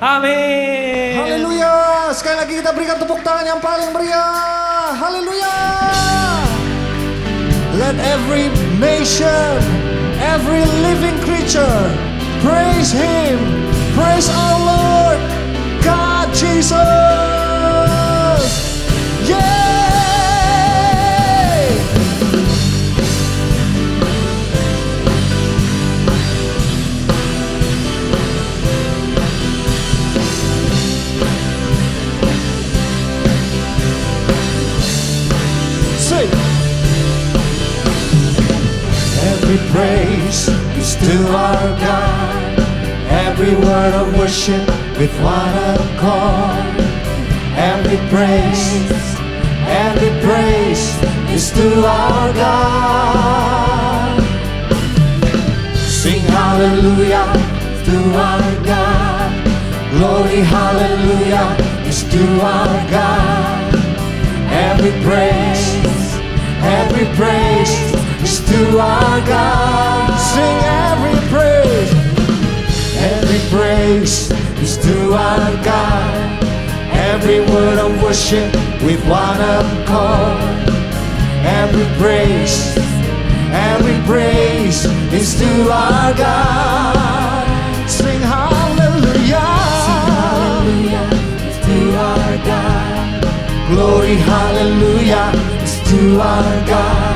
Amin. Haleluya. Sekali lagi kita berikan tepuk tangan yang paling meriah. Haleluya. Let every nation, every living creature praise him. Praise our Lord God Jesus. Yay! Praise is to our God. Every word of worship with one accord. Every praise, every praise is to our God. Sing hallelujah to our God. Glory hallelujah is to our God. Every praise, every praise our God. Sing every praise, every praise is to our God. Every word of worship with one accord. Every praise, every praise is to our God. Sing hallelujah, Hallelujah is to our God. glory hallelujah is to our God.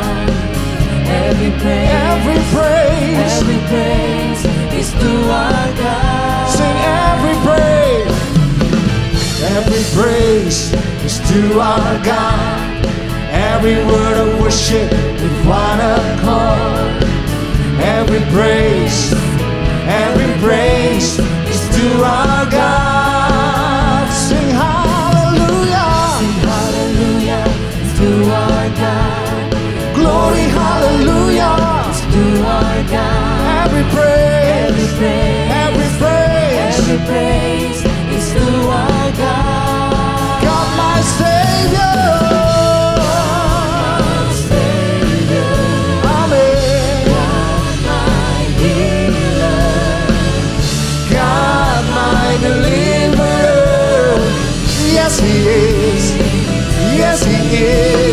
Every praise, Every praise, every praise is to our God. sing every praise, every praise is to our God. Every word of worship with one accord. Every praise, every praise is to our God. God. Every Every praise, praise, every praise. every praise is to our God. God my Savior. Savior, Amen. my healer. God my deliverer. Yes, He is. Yes, He is.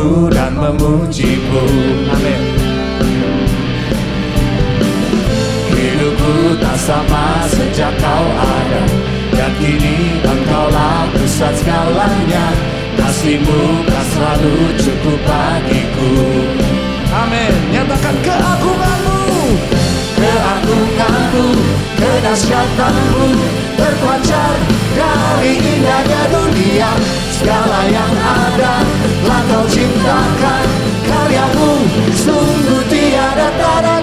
menyembahmu dan memujimu. Amin. Hidupku tak sama sejak kau ada Dan kini engkaulah pusat segalanya. Kasihmu tak selalu cukup bagiku. Amin. Nyatakan keagunganmu agung-agung terpancar dari indahnya dunia. Segala yang ada telah kau ciptakan Karyamu. Sungguh tiada tara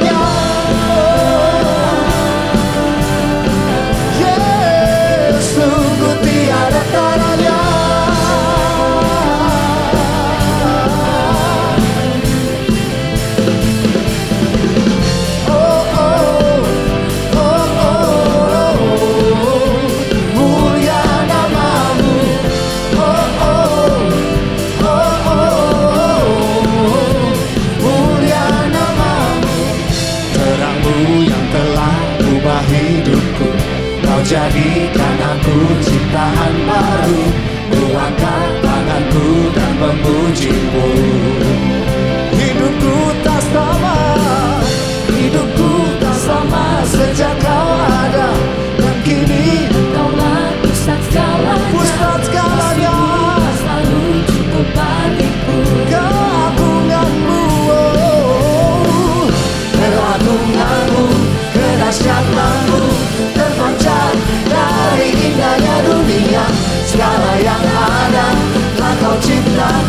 Ciptaan baru. Kuangkat tanganku dan memujimu. Hidupku tak sama Hidupku tak sama sejak kau ada. magic love.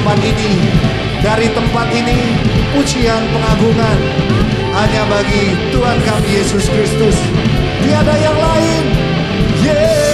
tempat ini. Dari tempat ini pujian pengagungan hanya bagi Tuhan kami Yesus Kristus. Tiada yang lain. Yeah.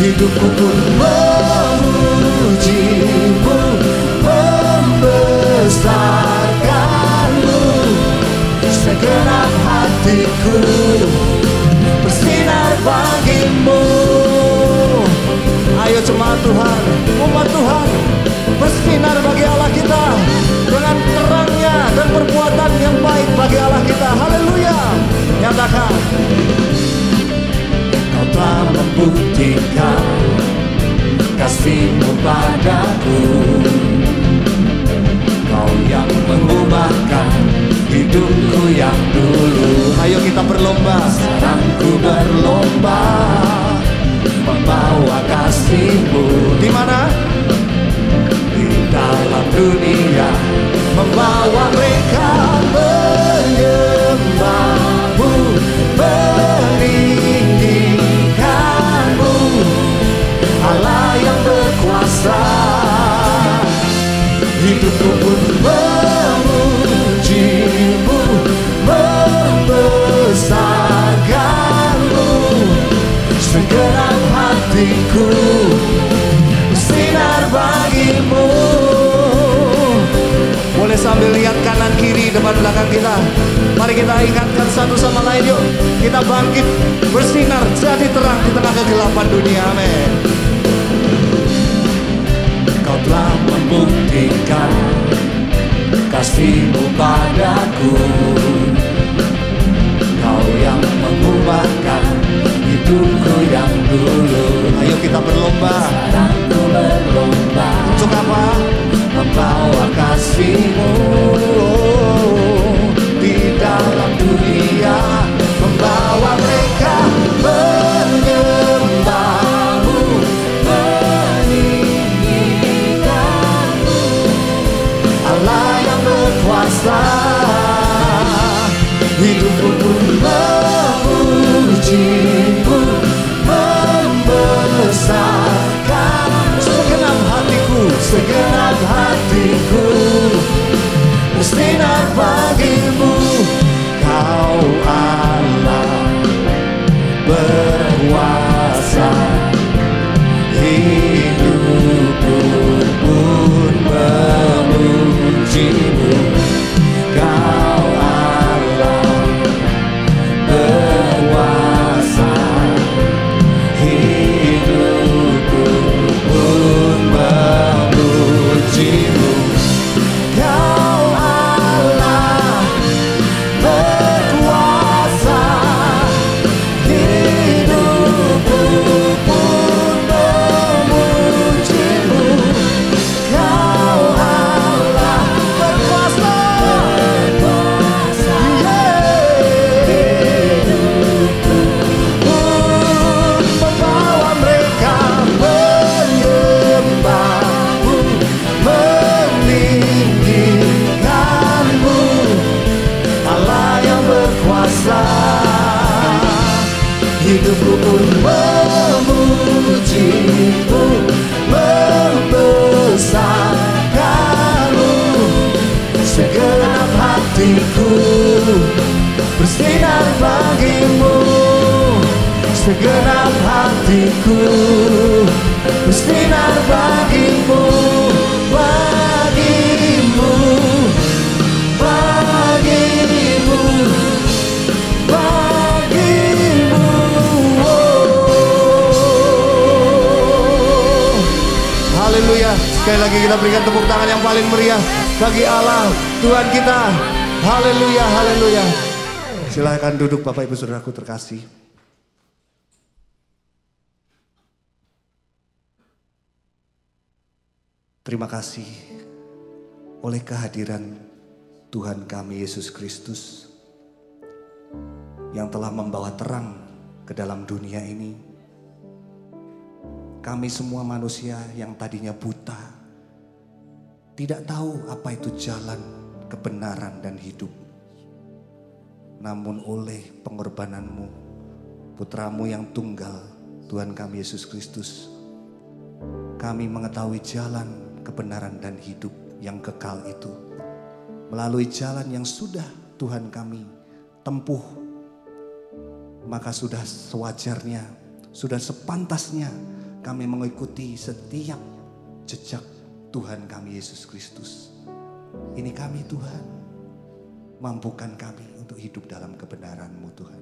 Hidupku pun memujimu membesarkanmu. Segenap hatiku bersinar bagimu. Ayo jemaat Tuhan umat Tuhan bersinar bagi Allah kita dengan terangnya dan perbuatan yang baik bagi Allah kita. Haleluya. Nyatakan telah membuktikan kasihmu padaku. Kau yang mengubahkan hidupku yang dulu. Ayo kita berlomba. Sekarang ku berlomba Membawa kasihmu. Di mana? Di dalam dunia. Membawa mereka menyembahmu Allah yang berkuasa. Hidupku pun memujimu Membesarkanmu Segenap hatiku Bersinar bagimu. Boleh sambil lihat kanan kiri depan belakang kita. Mari kita ingatkan satu sama lain yuk. Kita bangkit bersinar jadi terang di tengah kegelapan dunia. Amin Kau telah membuktikan kasihmu padaku. Kau yang mengubahkan hidupku yang dulu. Ayo kita berlomba. Sekarang ku berlomba. Untuk apa? Membawa kasihmu. Di dalam dunia Membawa mereka Membesarkan Segenap hatiku Segenap hatiku. Bagimu oleh kehadiran Tuhan kami Yesus Kristus yang telah membawa terang ke dalam dunia ini. Kami semua manusia yang tadinya buta tidak tahu apa itu jalan kebenaran dan hidup. Namun oleh pengorbananmu, putramu yang tunggal, Tuhan kami Yesus Kristus, kami mengetahui jalan kebenaran dan hidup yang kekal itu. Melalui jalan yang sudah Tuhan kami tempuh, maka sudah sewajarnya, sudah sepantasnya kami mengikuti setiap jejak Tuhan kami Yesus Kristus. Ini kami Tuhan, mampukan kami untuk hidup dalam kebenaran-Mu Tuhan.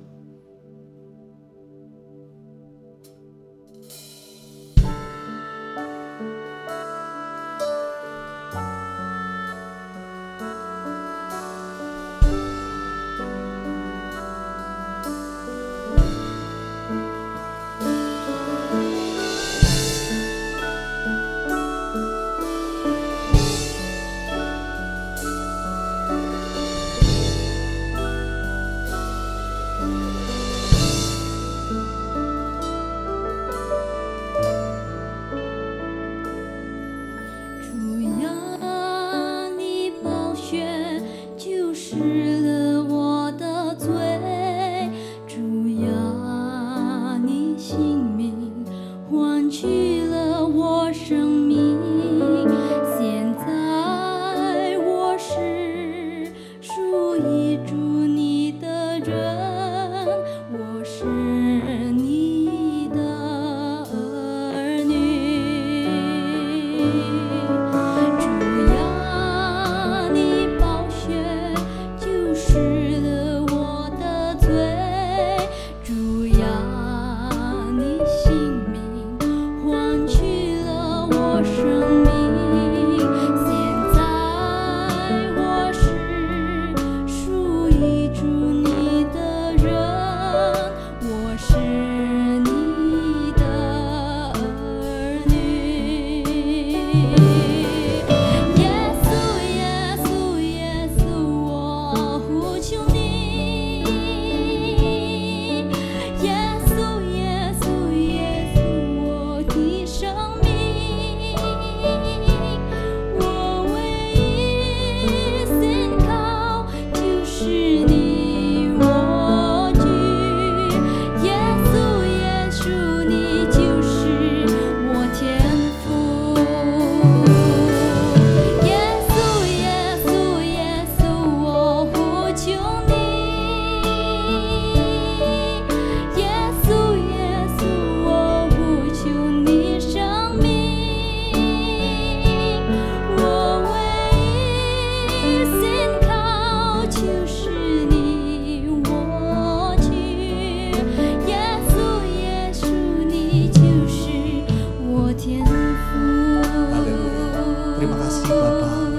Terima kasih Bapak.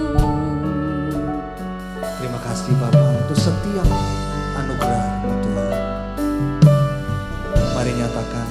Terima kasih Bapak untuk setiap anugerah Tuhan. Mari nyatakan.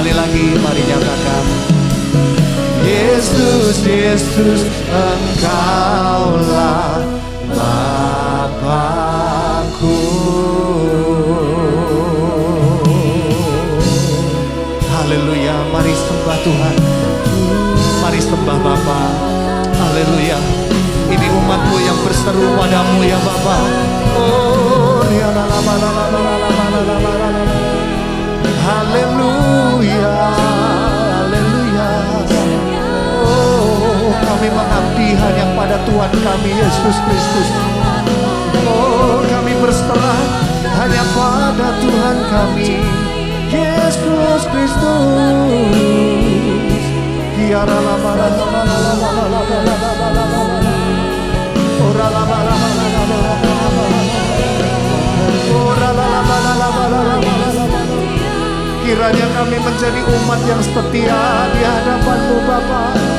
Sekali lagi mari nyatakan Yesus, Yesus Engkaulah Bapakku Haleluya, mari sembah Tuhan Mari sembah Bapa. Haleluya Ini umatmu yang berseru padamu ya Bapa. Oh Oh, kami berserah hanya pada Tuhan kami, Yesus Kristus. Kiara lama lama lama lama lama lama lama lama lama lama Kiranya kami menjadi umat yang setia di hadapanmu Bapa.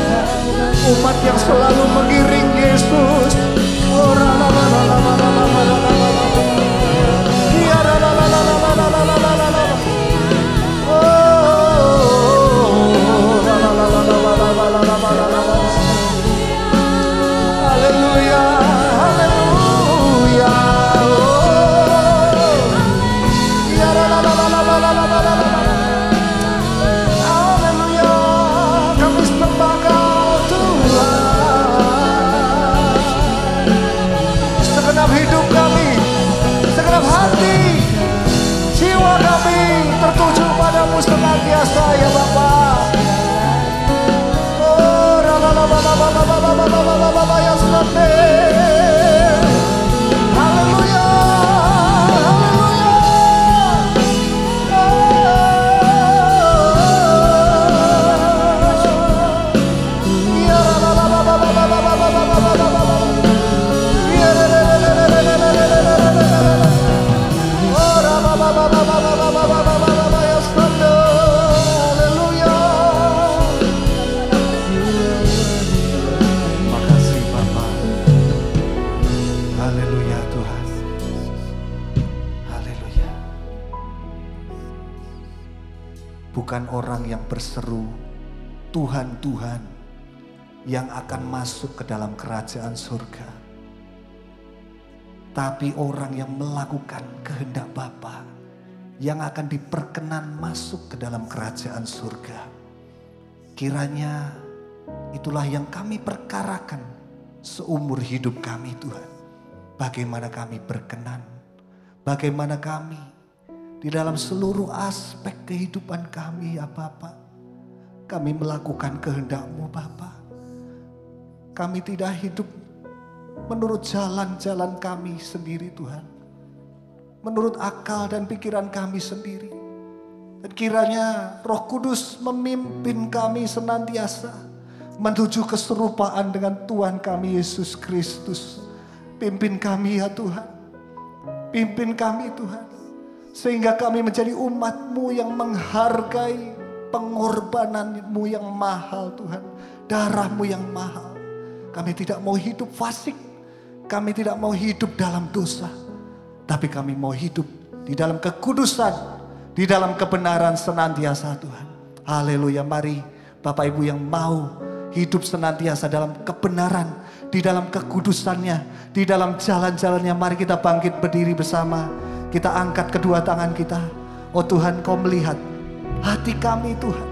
Umat yang selalu mengiring Yesus. Lama padamu senantiasa ya Bapa. Oh, la la la la la la la la la la la la la la ya Bukan orang yang berseru Tuhan Tuhan yang akan masuk ke dalam kerajaan surga. Tapi orang yang melakukan kehendak Bapa yang akan diperkenan masuk ke dalam kerajaan surga. Kiranya itulah yang kami perkarakan seumur hidup kami Tuhan. Bagaimana kami berkenan, bagaimana kami di dalam seluruh aspek kehidupan kami ya Bapak. Kami melakukan kehendak-Mu Bapak. Kami tidak hidup menurut jalan-jalan kami sendiri Tuhan. Menurut akal dan pikiran kami sendiri. Dan kiranya roh kudus memimpin kami senantiasa menuju keserupaan dengan Tuhan kami Yesus Kristus. Pimpin kami ya Tuhan. Pimpin kami Tuhan. Sehingga kami menjadi umatmu yang menghargai pengorbananmu yang mahal Tuhan. Darahmu yang mahal. Kami tidak mau hidup fasik. Kami tidak mau hidup dalam dosa. Tapi kami mau hidup di dalam kekudusan. Di dalam kebenaran senantiasa Tuhan. Haleluya. Mari Bapak Ibu yang mau hidup senantiasa dalam kebenaran. Di dalam kekudusannya. Di dalam jalan-jalannya. Mari kita bangkit berdiri bersama. Kita angkat kedua tangan kita. Oh Tuhan kau melihat hati kami Tuhan.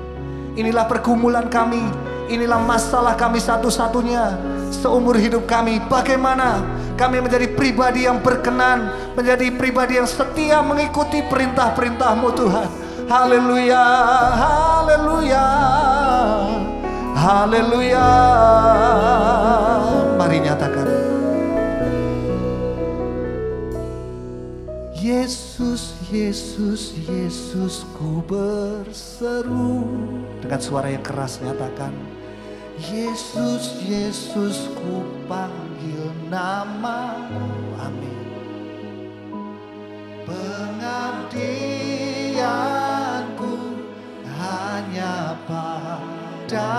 Inilah pergumulan kami. Inilah masalah kami satu-satunya seumur hidup kami. Bagaimana kami menjadi pribadi yang berkenan, menjadi pribadi yang setia mengikuti perintah-perintahmu Tuhan. Haleluya, haleluya, haleluya. Mari nyatakan. Yesus, Yesus, Yesus ku berseru. Dengan suara yang keras nyatakan Yesus, Yesus ku panggil namamu. Amin. Pengabdianku hanya padamu.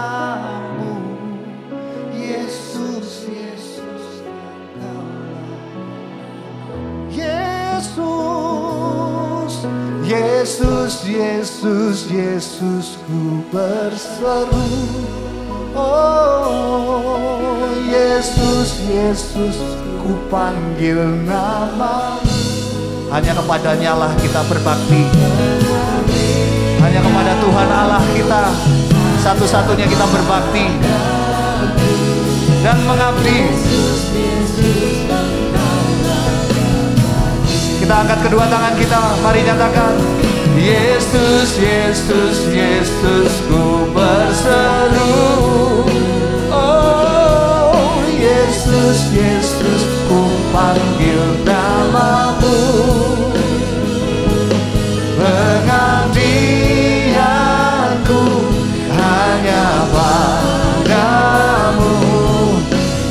Yesus, Yesus Yesus, Yesus, Yesus, Yesus ku berseru. Oh, Yesus, Yesus ku panggil namamu. Hanya kepadanya lah kita berbakti. Hanya kepada Tuhan Allah kita satu-satunya kita berbakti dan mengabdi. Kita angkat kedua tangan kita, mari nyatakan. Yesus, Yesus, Yesus ku berseru. Oh, Yesus. Yesus, ku panggil namamu. Pengabdianku hanya padamu.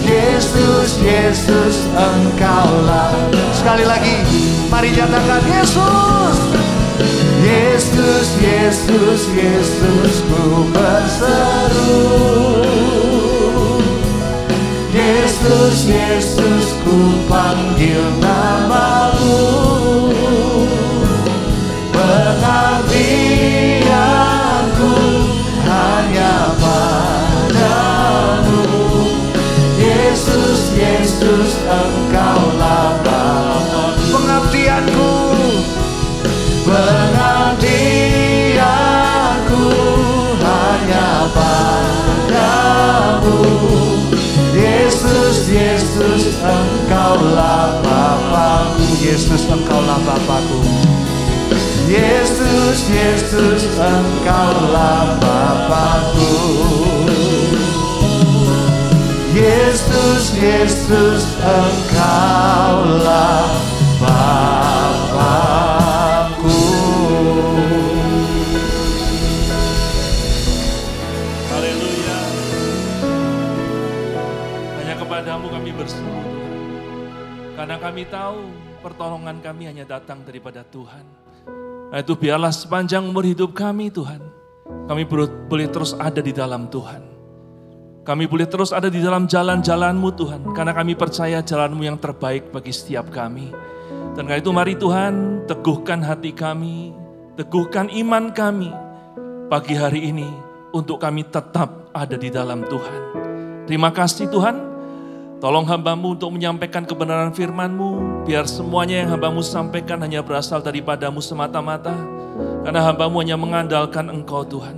Yesus, Yesus, engkaulah. Sekali lagi, mari nyatakan Yesus. Yesus, Yesus, Yesus, ku berseru. Yesus, Yesus, ku panggil namamu. Pengabdianku hanya padamu. Yesus, Yesus, engkaulah Bapa. Pengabdianku, pengabdianku hanya padamu. Yesus, Yesus, engkaulah Bapakku. Yesus, engkaulah Bapakku. Yesus, Yesus, engkaulah Bapakku. Yesus, Yesus, engkaulah kami tahu pertolongan kami hanya datang daripada Tuhan. Nah, itu biarlah sepanjang umur hidup kami Tuhan. Kami boleh terus ada di dalam Tuhan. Kami boleh terus ada di dalam jalan-jalanmu Tuhan. Karena kami percaya jalanmu yang terbaik bagi setiap kami. Dan karena itu mari Tuhan teguhkan hati kami. Teguhkan iman kami pagi hari ini untuk kami tetap ada di dalam Tuhan. Terima kasih Tuhan. Tolong hambamu untuk menyampaikan kebenaran firmanmu. Biar semuanya yang hambamu sampaikan hanya berasal daripadamu semata-mata. Karena hambamu hanya mengandalkan engkau Tuhan.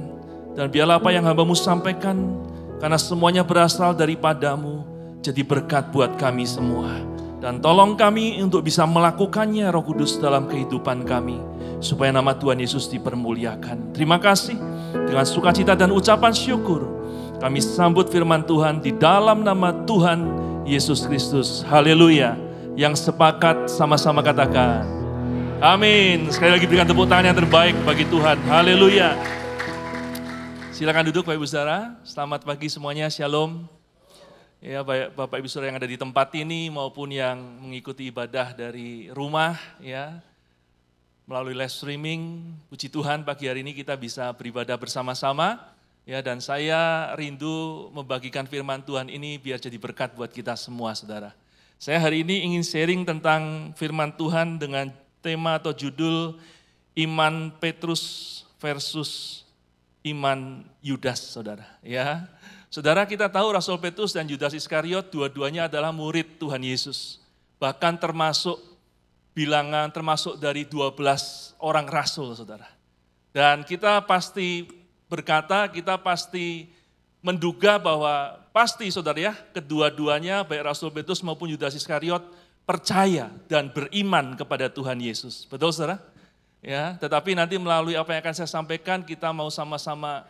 Dan biarlah apa yang hambamu sampaikan. Karena semuanya berasal daripadamu. Jadi berkat buat kami semua. Dan tolong kami untuk bisa melakukannya roh kudus dalam kehidupan kami. Supaya nama Tuhan Yesus dipermuliakan. Terima kasih. Dengan sukacita dan ucapan syukur. Kami sambut firman Tuhan di dalam nama Tuhan Yesus Kristus. Haleluya. Yang sepakat sama-sama katakan. Amin. Sekali lagi berikan tepuk tangan yang terbaik bagi Tuhan. Haleluya. Silakan duduk Bapak Ibu Saudara. Selamat pagi semuanya. Shalom. Ya, baik Bapak Ibu Saudara yang ada di tempat ini maupun yang mengikuti ibadah dari rumah ya. Melalui live streaming, puji Tuhan pagi hari ini kita bisa beribadah bersama-sama. Ya, dan saya rindu membagikan firman Tuhan ini biar jadi berkat buat kita semua, saudara. Saya hari ini ingin sharing tentang firman Tuhan dengan tema atau judul Iman Petrus versus Iman Yudas, saudara. Ya, saudara kita tahu Rasul Petrus dan Yudas Iskariot dua-duanya adalah murid Tuhan Yesus. Bahkan termasuk bilangan termasuk dari 12 orang rasul, saudara. Dan kita pasti berkata, kita pasti menduga bahwa pasti saudara ya, kedua-duanya baik Rasul Petrus maupun Yudas Iskariot percaya dan beriman kepada Tuhan Yesus. Betul saudara? Ya, tetapi nanti melalui apa yang akan saya sampaikan kita mau sama-sama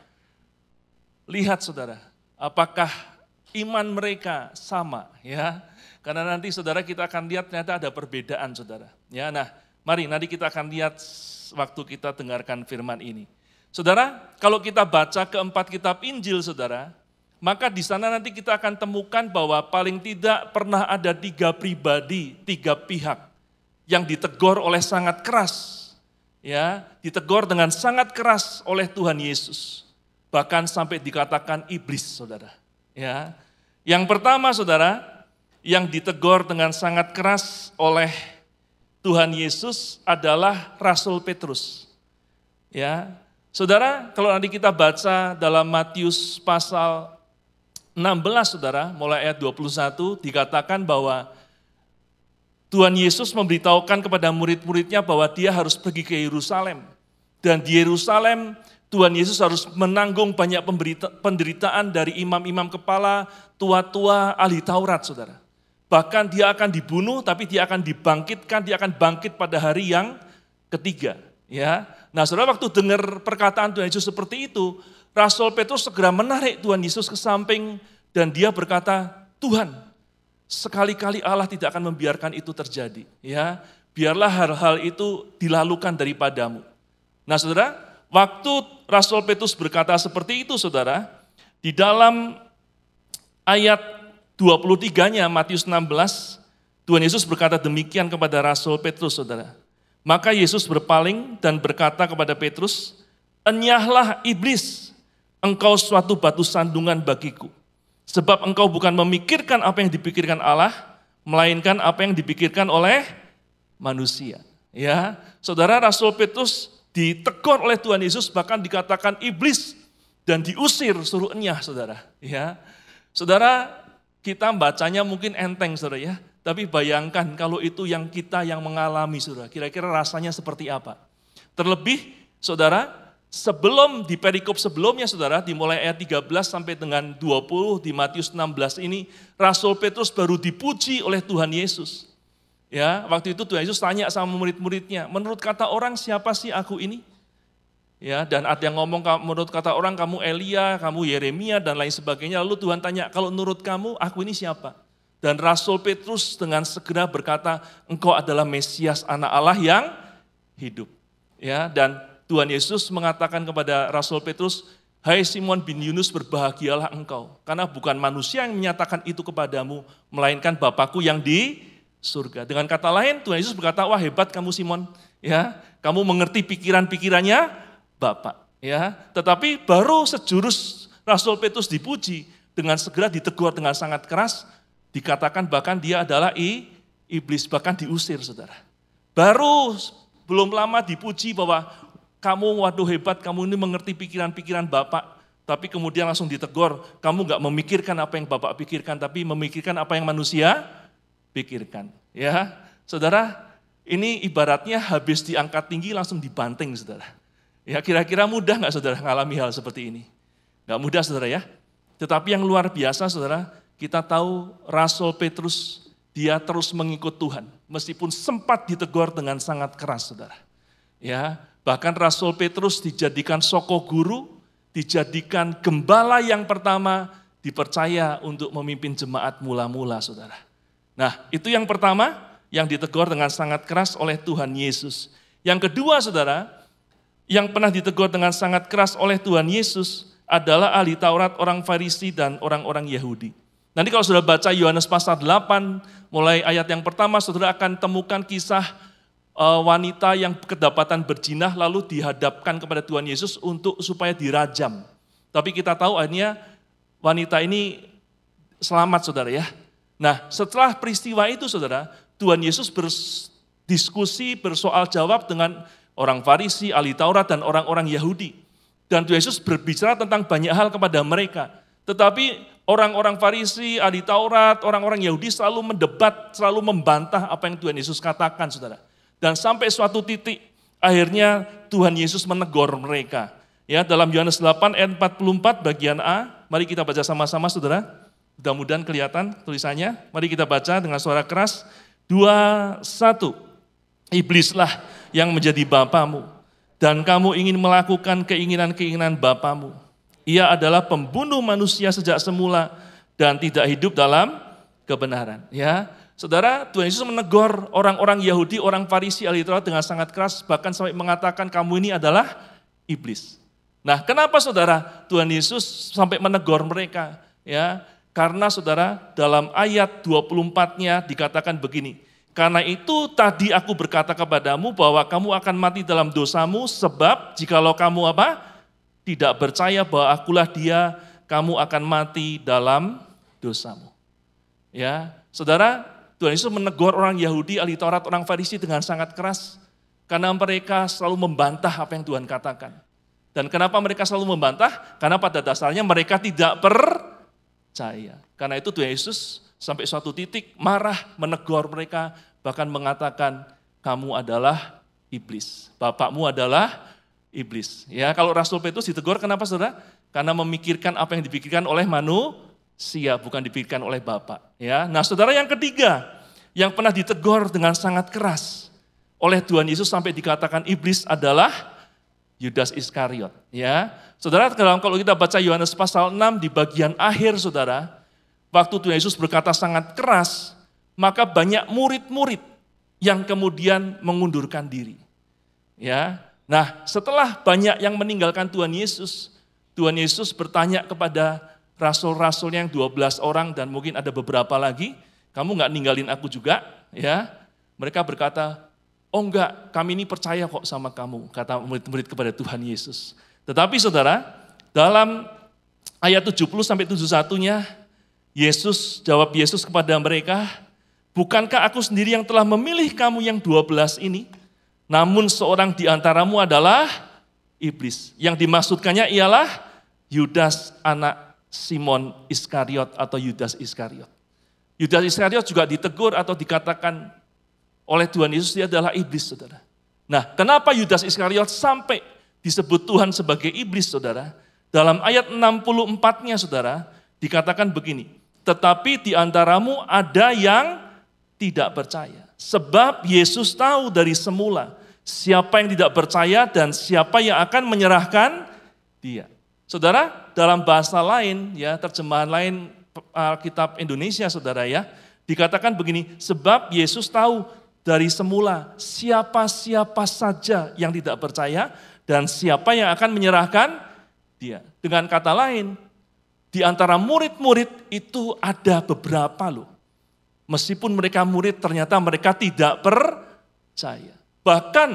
lihat saudara, apakah iman mereka sama ya. Karena nanti saudara kita akan lihat ternyata ada perbedaan saudara. Ya, nah mari nanti kita akan lihat waktu kita dengarkan firman ini. Saudara, kalau kita baca keempat kitab Injil, saudara, maka di sana nanti kita akan temukan bahwa paling tidak pernah ada tiga pribadi, tiga pihak yang ditegur oleh sangat keras. Ya, ditegur dengan sangat keras oleh Tuhan Yesus. Bahkan sampai dikatakan iblis, saudara. Ya, yang pertama, saudara, yang ditegur dengan sangat keras oleh Tuhan Yesus adalah Rasul Petrus. Ya, Saudara, kalau nanti kita baca dalam Matius pasal 16, saudara, mulai ayat 21, dikatakan bahwa Tuhan Yesus memberitahukan kepada murid-muridnya bahwa dia harus pergi ke Yerusalem. Dan di Yerusalem, Tuhan Yesus harus menanggung banyak penderitaan dari imam-imam kepala, tua-tua, ahli Taurat, saudara. Bahkan dia akan dibunuh, tapi dia akan dibangkitkan, dia akan bangkit pada hari yang ketiga. Ya, Nah saudara waktu dengar perkataan Tuhan Yesus seperti itu, Rasul Petrus segera menarik Tuhan Yesus ke samping dan dia berkata, Tuhan, sekali-kali Allah tidak akan membiarkan itu terjadi. Ya, biarlah hal-hal itu dilalukan daripadamu. Nah, saudara, waktu Rasul Petrus berkata seperti itu, saudara, di dalam ayat 23-nya Matius 16, Tuhan Yesus berkata demikian kepada Rasul Petrus, saudara. Maka Yesus berpaling dan berkata kepada Petrus, Enyahlah iblis, engkau suatu batu sandungan bagiku. Sebab engkau bukan memikirkan apa yang dipikirkan Allah, melainkan apa yang dipikirkan oleh manusia. Ya, saudara Rasul Petrus ditegur oleh Tuhan Yesus bahkan dikatakan iblis dan diusir suruh enyah saudara. Ya, saudara kita bacanya mungkin enteng saudara ya, tapi bayangkan kalau itu yang kita yang mengalami saudara, kira-kira rasanya seperti apa? Terlebih saudara, sebelum di perikop sebelumnya saudara, dimulai ayat 13 sampai dengan 20 di Matius 16 ini, Rasul Petrus baru dipuji oleh Tuhan Yesus. Ya, waktu itu Tuhan Yesus tanya sama murid-muridnya, menurut kata orang siapa sih aku ini? Ya, dan ada yang ngomong menurut kata orang kamu Elia, kamu Yeremia dan lain sebagainya. Lalu Tuhan tanya, kalau menurut kamu aku ini siapa? Dan Rasul Petrus dengan segera berkata, engkau adalah Mesias anak Allah yang hidup. Ya, dan Tuhan Yesus mengatakan kepada Rasul Petrus, Hai Simon bin Yunus berbahagialah engkau, karena bukan manusia yang menyatakan itu kepadamu, melainkan Bapakku yang di surga. Dengan kata lain, Tuhan Yesus berkata, wah hebat kamu Simon, ya, kamu mengerti pikiran-pikirannya Bapak, ya. Tetapi baru sejurus Rasul Petrus dipuji dengan segera ditegur dengan sangat keras, dikatakan bahkan dia adalah i, iblis, bahkan diusir, saudara. Baru belum lama dipuji bahwa kamu waduh hebat, kamu ini mengerti pikiran-pikiran Bapak, tapi kemudian langsung ditegur, kamu nggak memikirkan apa yang Bapak pikirkan, tapi memikirkan apa yang manusia pikirkan. Ya, saudara, ini ibaratnya habis diangkat tinggi langsung dibanting, saudara. Ya, kira-kira mudah nggak saudara mengalami hal seperti ini? Nggak mudah, saudara ya. Tetapi yang luar biasa, saudara, kita tahu Rasul Petrus dia terus mengikut Tuhan, meskipun sempat ditegur dengan sangat keras, saudara. Ya, bahkan Rasul Petrus dijadikan soko guru, dijadikan gembala yang pertama, dipercaya untuk memimpin jemaat mula-mula, saudara. Nah, itu yang pertama yang ditegur dengan sangat keras oleh Tuhan Yesus. Yang kedua, saudara, yang pernah ditegur dengan sangat keras oleh Tuhan Yesus adalah ahli Taurat, orang Farisi, dan orang-orang Yahudi. Nanti kalau sudah baca Yohanes pasal 8, mulai ayat yang pertama, saudara akan temukan kisah eh, wanita yang kedapatan berjinah lalu dihadapkan kepada Tuhan Yesus untuk supaya dirajam. Tapi kita tahu akhirnya wanita ini selamat saudara ya. Nah setelah peristiwa itu saudara, Tuhan Yesus berdiskusi, bersoal jawab dengan orang Farisi, ahli Taurat, dan orang-orang Yahudi. Dan Tuhan Yesus berbicara tentang banyak hal kepada mereka. Tetapi orang-orang Farisi, ahli Taurat, orang-orang Yahudi selalu mendebat, selalu membantah apa yang Tuhan Yesus katakan, saudara. Dan sampai suatu titik, akhirnya Tuhan Yesus menegur mereka. Ya, dalam Yohanes 8 ayat 44 bagian A, mari kita baca sama-sama saudara. Mudah-mudahan kelihatan tulisannya. Mari kita baca dengan suara keras. Dua, satu. Iblislah yang menjadi bapamu. Dan kamu ingin melakukan keinginan-keinginan bapamu. Ia adalah pembunuh manusia sejak semula dan tidak hidup dalam kebenaran. Ya, Saudara, Tuhan Yesus menegur orang-orang Yahudi, orang Farisi, ahli Taurat dengan sangat keras, bahkan sampai mengatakan kamu ini adalah iblis. Nah, kenapa saudara Tuhan Yesus sampai menegur mereka? Ya, karena saudara dalam ayat 24-nya dikatakan begini, karena itu tadi aku berkata kepadamu bahwa kamu akan mati dalam dosamu sebab jikalau kamu apa? Tidak percaya bahwa akulah dia, kamu akan mati dalam dosamu. Ya, saudara, Tuhan Yesus menegur orang Yahudi, ahli Taurat, orang Farisi dengan sangat keras karena mereka selalu membantah apa yang Tuhan katakan. Dan kenapa mereka selalu membantah? Karena pada dasarnya mereka tidak per percaya. Karena itu Tuhan Yesus sampai suatu titik marah, menegur mereka, bahkan mengatakan, kamu adalah iblis. Bapakmu adalah iblis. Ya, kalau Rasul Petrus ditegur kenapa Saudara? Karena memikirkan apa yang dipikirkan oleh manusia, bukan dipikirkan oleh Bapak. Ya. Nah, Saudara yang ketiga, yang pernah ditegur dengan sangat keras oleh Tuhan Yesus sampai dikatakan iblis adalah Yudas Iskariot. Ya, saudara, kalau kita baca Yohanes pasal 6 di bagian akhir, saudara, waktu Tuhan Yesus berkata sangat keras, maka banyak murid-murid yang kemudian mengundurkan diri. Ya. Nah, setelah banyak yang meninggalkan Tuhan Yesus, Tuhan Yesus bertanya kepada rasul-rasul yang 12 orang dan mungkin ada beberapa lagi, kamu nggak ninggalin aku juga, ya? Mereka berkata, oh enggak, kami ini percaya kok sama kamu, kata murid-murid kepada Tuhan Yesus. Tetapi saudara, dalam ayat 70 sampai 71-nya, Yesus, jawab Yesus kepada mereka, bukankah aku sendiri yang telah memilih kamu yang 12 ini? Namun seorang di antaramu adalah iblis. Yang dimaksudkannya ialah Yudas anak Simon Iskariot atau Yudas Iskariot. Yudas Iskariot juga ditegur atau dikatakan oleh Tuhan Yesus dia adalah iblis, saudara. Nah, kenapa Yudas Iskariot sampai disebut Tuhan sebagai iblis, saudara? Dalam ayat 64-nya, saudara, dikatakan begini, tetapi di antaramu ada yang tidak percaya. Sebab Yesus tahu dari semula siapa yang tidak percaya dan siapa yang akan menyerahkan dia. Saudara, dalam bahasa lain ya, terjemahan lain Alkitab Indonesia Saudara ya, dikatakan begini, sebab Yesus tahu dari semula siapa-siapa saja yang tidak percaya dan siapa yang akan menyerahkan dia. Dengan kata lain, di antara murid-murid itu ada beberapa loh. Meskipun mereka murid ternyata mereka tidak percaya. Bahkan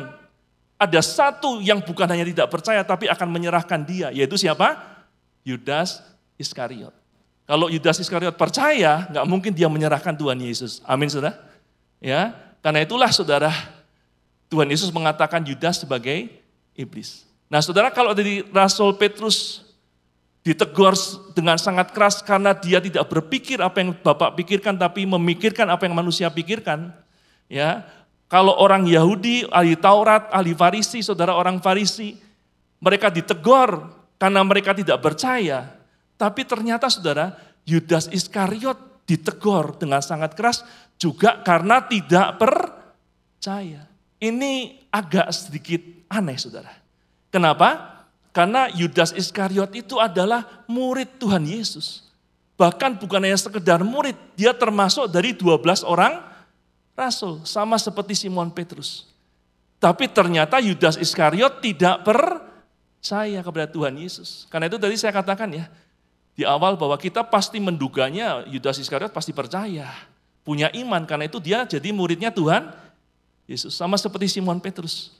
ada satu yang bukan hanya tidak percaya tapi akan menyerahkan dia, yaitu siapa? Yudas Iskariot. Kalau Yudas Iskariot percaya, nggak mungkin dia menyerahkan Tuhan Yesus. Amin, saudara. Ya, karena itulah saudara, Tuhan Yesus mengatakan Yudas sebagai iblis. Nah, saudara, kalau dari Rasul Petrus ditegur dengan sangat keras karena dia tidak berpikir apa yang Bapak pikirkan, tapi memikirkan apa yang manusia pikirkan. Ya, kalau orang Yahudi, ahli Taurat, ahli Farisi, saudara orang Farisi, mereka ditegur karena mereka tidak percaya. Tapi ternyata saudara, Yudas Iskariot ditegur dengan sangat keras juga karena tidak percaya. Ini agak sedikit aneh saudara. Kenapa? Karena Yudas Iskariot itu adalah murid Tuhan Yesus. Bahkan bukan hanya sekedar murid, dia termasuk dari 12 orang rasul, sama seperti Simon Petrus. Tapi ternyata Yudas Iskariot tidak percaya kepada Tuhan Yesus. Karena itu tadi saya katakan ya, di awal bahwa kita pasti menduganya Yudas Iskariot pasti percaya, punya iman karena itu dia jadi muridnya Tuhan Yesus sama seperti Simon Petrus.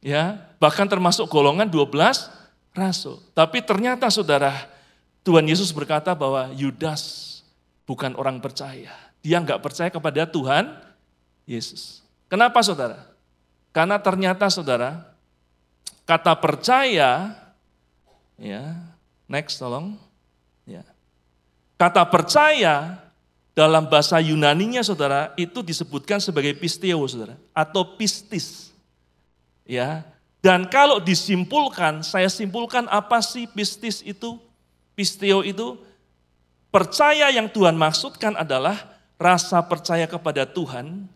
Ya, bahkan termasuk golongan 12 rasul. Tapi ternyata Saudara, Tuhan Yesus berkata bahwa Yudas bukan orang percaya. Dia nggak percaya kepada Tuhan Yesus. Kenapa saudara? Karena ternyata saudara, kata percaya, ya, next tolong, ya. Kata percaya dalam bahasa Yunaninya saudara itu disebutkan sebagai pisteo saudara atau pistis. Ya. Dan kalau disimpulkan, saya simpulkan apa sih pistis itu? Pisteo itu percaya yang Tuhan maksudkan adalah rasa percaya kepada Tuhan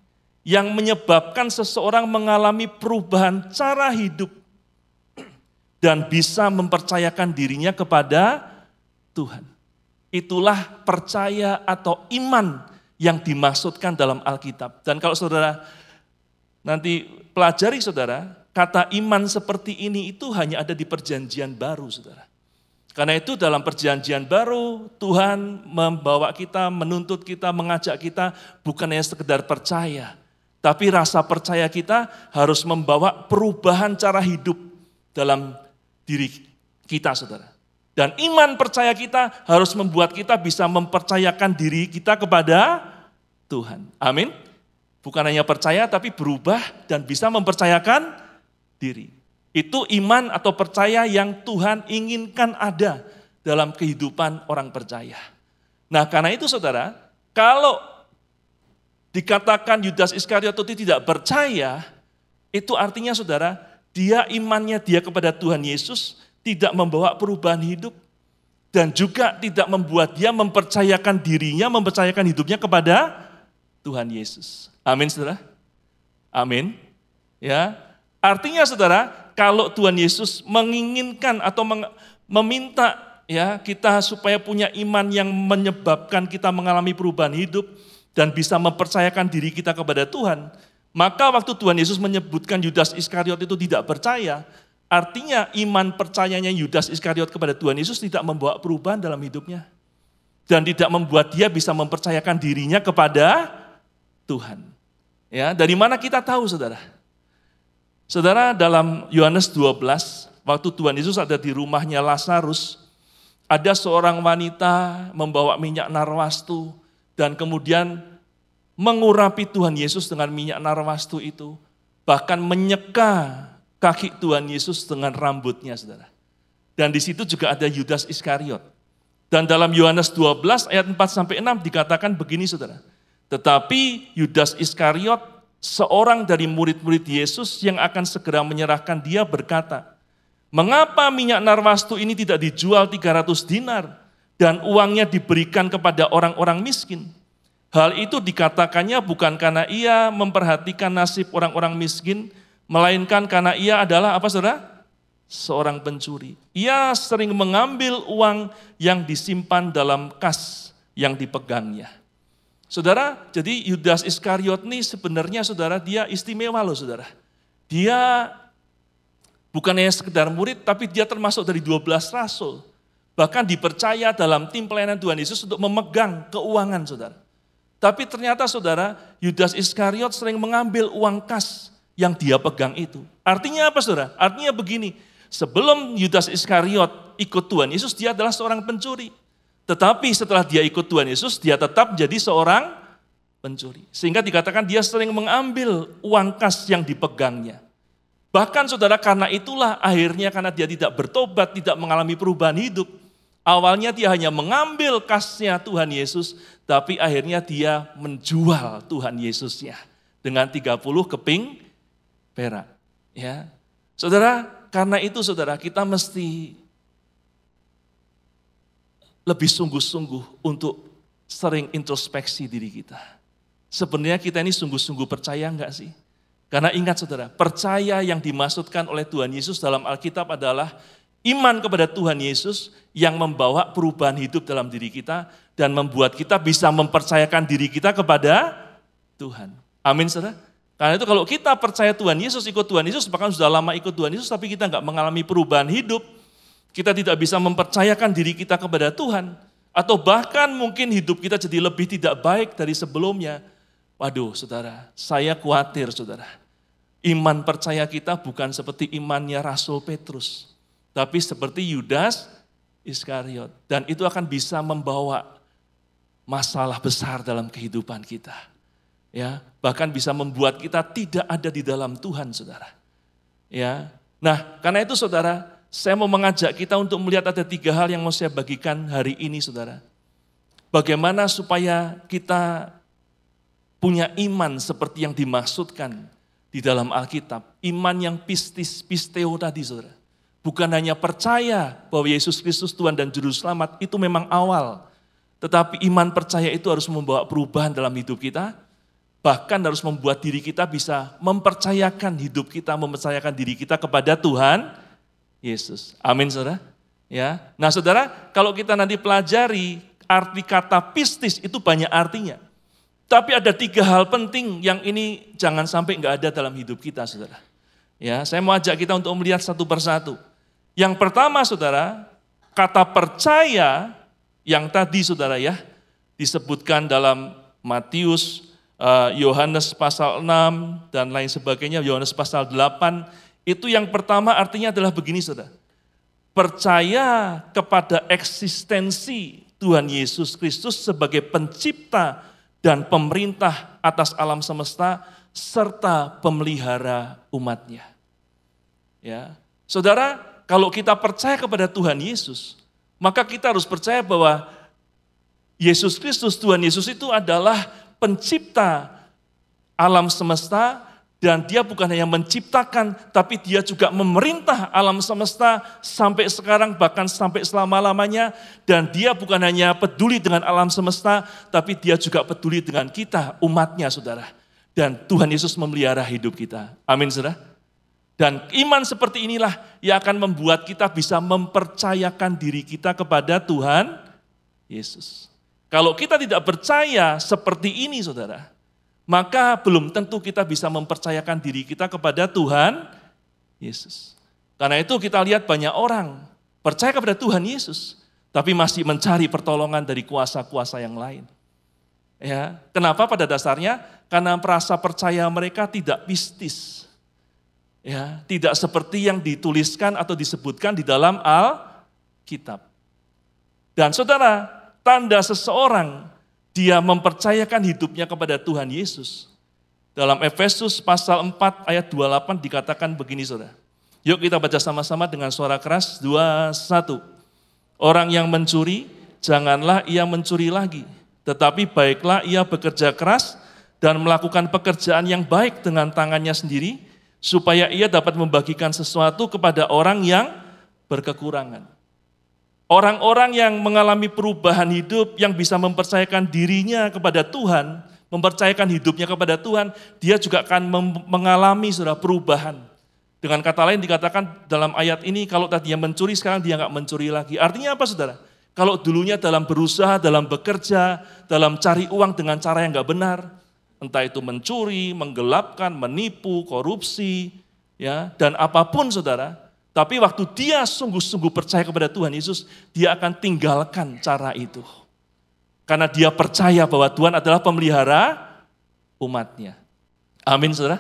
yang menyebabkan seseorang mengalami perubahan cara hidup dan bisa mempercayakan dirinya kepada Tuhan. Itulah percaya atau iman yang dimaksudkan dalam Alkitab. Dan kalau saudara nanti pelajari saudara, kata iman seperti ini itu hanya ada di perjanjian baru saudara. Karena itu dalam perjanjian baru Tuhan membawa kita, menuntut kita, mengajak kita bukan hanya sekedar percaya, tapi rasa percaya kita harus membawa perubahan cara hidup dalam diri kita, saudara. Dan iman percaya kita harus membuat kita bisa mempercayakan diri kita kepada Tuhan. Amin. Bukan hanya percaya, tapi berubah dan bisa mempercayakan diri. Itu iman atau percaya yang Tuhan inginkan ada dalam kehidupan orang percaya. Nah, karena itu, saudara, kalau dikatakan Yudas Iskariot itu tidak percaya, itu artinya saudara, dia imannya dia kepada Tuhan Yesus tidak membawa perubahan hidup dan juga tidak membuat dia mempercayakan dirinya, mempercayakan hidupnya kepada Tuhan Yesus. Amin, Saudara. Amin. Ya. Artinya Saudara, kalau Tuhan Yesus menginginkan atau meminta ya kita supaya punya iman yang menyebabkan kita mengalami perubahan hidup dan bisa mempercayakan diri kita kepada Tuhan, maka waktu Tuhan Yesus menyebutkan Yudas Iskariot itu tidak percaya, artinya iman percayanya Yudas Iskariot kepada Tuhan Yesus tidak membawa perubahan dalam hidupnya dan tidak membuat dia bisa mempercayakan dirinya kepada Tuhan. Ya, dari mana kita tahu Saudara? Saudara dalam Yohanes 12, waktu Tuhan Yesus ada di rumahnya Lazarus, ada seorang wanita membawa minyak narwastu dan kemudian mengurapi Tuhan Yesus dengan minyak narwastu itu, bahkan menyeka kaki Tuhan Yesus dengan rambutnya, Saudara. Dan di situ juga ada Yudas Iskariot. Dan dalam Yohanes 12 ayat 4 sampai 6 dikatakan begini Saudara. Tetapi Yudas Iskariot seorang dari murid-murid Yesus yang akan segera menyerahkan dia berkata, Mengapa minyak narwastu ini tidak dijual 300 dinar dan uangnya diberikan kepada orang-orang miskin? Hal itu dikatakannya bukan karena ia memperhatikan nasib orang-orang miskin, melainkan karena ia adalah apa saudara? Seorang pencuri. Ia sering mengambil uang yang disimpan dalam kas yang dipegangnya. Saudara, jadi Yudas Iskariot ini sebenarnya saudara dia istimewa loh saudara. Dia bukan hanya sekedar murid, tapi dia termasuk dari 12 rasul. Bahkan dipercaya dalam tim pelayanan Tuhan Yesus untuk memegang keuangan saudara. Tapi ternyata saudara, Yudas Iskariot sering mengambil uang kas yang dia pegang itu. Artinya apa saudara? Artinya begini, sebelum Yudas Iskariot ikut Tuhan Yesus, dia adalah seorang pencuri. Tetapi setelah dia ikut Tuhan Yesus, dia tetap jadi seorang pencuri. Sehingga dikatakan dia sering mengambil uang kas yang dipegangnya. Bahkan saudara karena itulah akhirnya karena dia tidak bertobat, tidak mengalami perubahan hidup. Awalnya dia hanya mengambil kasnya Tuhan Yesus, tapi akhirnya dia menjual Tuhan Yesusnya dengan 30 keping perak. Ya, Saudara, karena itu saudara kita mesti lebih sungguh-sungguh untuk sering introspeksi diri kita. Sebenarnya kita ini sungguh-sungguh percaya enggak sih? Karena ingat saudara, percaya yang dimaksudkan oleh Tuhan Yesus dalam Alkitab adalah iman kepada Tuhan Yesus yang membawa perubahan hidup dalam diri kita dan membuat kita bisa mempercayakan diri kita kepada Tuhan. Amin saudara. Karena itu kalau kita percaya Tuhan Yesus, ikut Tuhan Yesus, bahkan sudah lama ikut Tuhan Yesus, tapi kita nggak mengalami perubahan hidup, kita tidak bisa mempercayakan diri kita kepada Tuhan, atau bahkan mungkin hidup kita jadi lebih tidak baik dari sebelumnya. Waduh, saudara, saya khawatir, saudara. Iman percaya kita bukan seperti imannya Rasul Petrus, tapi seperti Yudas Iskariot. Dan itu akan bisa membawa masalah besar dalam kehidupan kita. Ya, bahkan bisa membuat kita tidak ada di dalam Tuhan, saudara. Ya, nah karena itu saudara, saya mau mengajak kita untuk melihat ada tiga hal yang mau saya bagikan hari ini saudara. Bagaimana supaya kita punya iman seperti yang dimaksudkan di dalam Alkitab. Iman yang pistis, pisteo tadi saudara. Bukan hanya percaya bahwa Yesus Kristus Tuhan dan Juru Selamat itu memang awal. Tetapi iman percaya itu harus membawa perubahan dalam hidup kita. Bahkan harus membuat diri kita bisa mempercayakan hidup kita, mempercayakan diri kita kepada Tuhan Yesus. Amin saudara. Ya. Nah saudara, kalau kita nanti pelajari arti kata pistis itu banyak artinya. Tapi ada tiga hal penting yang ini jangan sampai nggak ada dalam hidup kita saudara. Ya, saya mau ajak kita untuk melihat satu persatu. Yang pertama saudara, kata percaya yang tadi saudara ya, disebutkan dalam Matius, eh, Yohanes pasal 6 dan lain sebagainya, Yohanes pasal 8 itu yang pertama artinya adalah begini saudara. Percaya kepada eksistensi Tuhan Yesus Kristus sebagai pencipta dan pemerintah atas alam semesta serta pemelihara umatnya. Ya. Saudara, kalau kita percaya kepada Tuhan Yesus, maka kita harus percaya bahwa Yesus Kristus, Tuhan Yesus itu adalah pencipta alam semesta dan dia bukan hanya menciptakan, tapi dia juga memerintah alam semesta sampai sekarang, bahkan sampai selama-lamanya. Dan dia bukan hanya peduli dengan alam semesta, tapi dia juga peduli dengan kita, umatnya saudara. Dan Tuhan Yesus memelihara hidup kita. Amin saudara. Dan iman seperti inilah yang akan membuat kita bisa mempercayakan diri kita kepada Tuhan Yesus. Kalau kita tidak percaya seperti ini saudara, maka belum tentu kita bisa mempercayakan diri kita kepada Tuhan Yesus. Karena itu kita lihat banyak orang percaya kepada Tuhan Yesus, tapi masih mencari pertolongan dari kuasa-kuasa yang lain. Ya, kenapa pada dasarnya? Karena merasa percaya mereka tidak pistis. Ya, tidak seperti yang dituliskan atau disebutkan di dalam Alkitab. Dan saudara, tanda seseorang dia mempercayakan hidupnya kepada Tuhan Yesus. Dalam Efesus pasal 4 ayat 28 dikatakan begini saudara. Yuk kita baca sama-sama dengan suara keras. Dua, satu. Orang yang mencuri, janganlah ia mencuri lagi. Tetapi baiklah ia bekerja keras dan melakukan pekerjaan yang baik dengan tangannya sendiri, supaya ia dapat membagikan sesuatu kepada orang yang berkekurangan. Orang-orang yang mengalami perubahan hidup, yang bisa mempercayakan dirinya kepada Tuhan, mempercayakan hidupnya kepada Tuhan, dia juga akan mengalami sudah perubahan. Dengan kata lain dikatakan dalam ayat ini, kalau tadinya mencuri, sekarang dia nggak mencuri lagi. Artinya apa saudara? Kalau dulunya dalam berusaha, dalam bekerja, dalam cari uang dengan cara yang nggak benar, entah itu mencuri, menggelapkan, menipu, korupsi, ya dan apa pun saudara. Tapi waktu dia sungguh-sungguh percaya kepada Tuhan Yesus, dia akan tinggalkan cara itu. Karena dia percaya bahwa Tuhan adalah pemelihara umatnya. Amin saudara.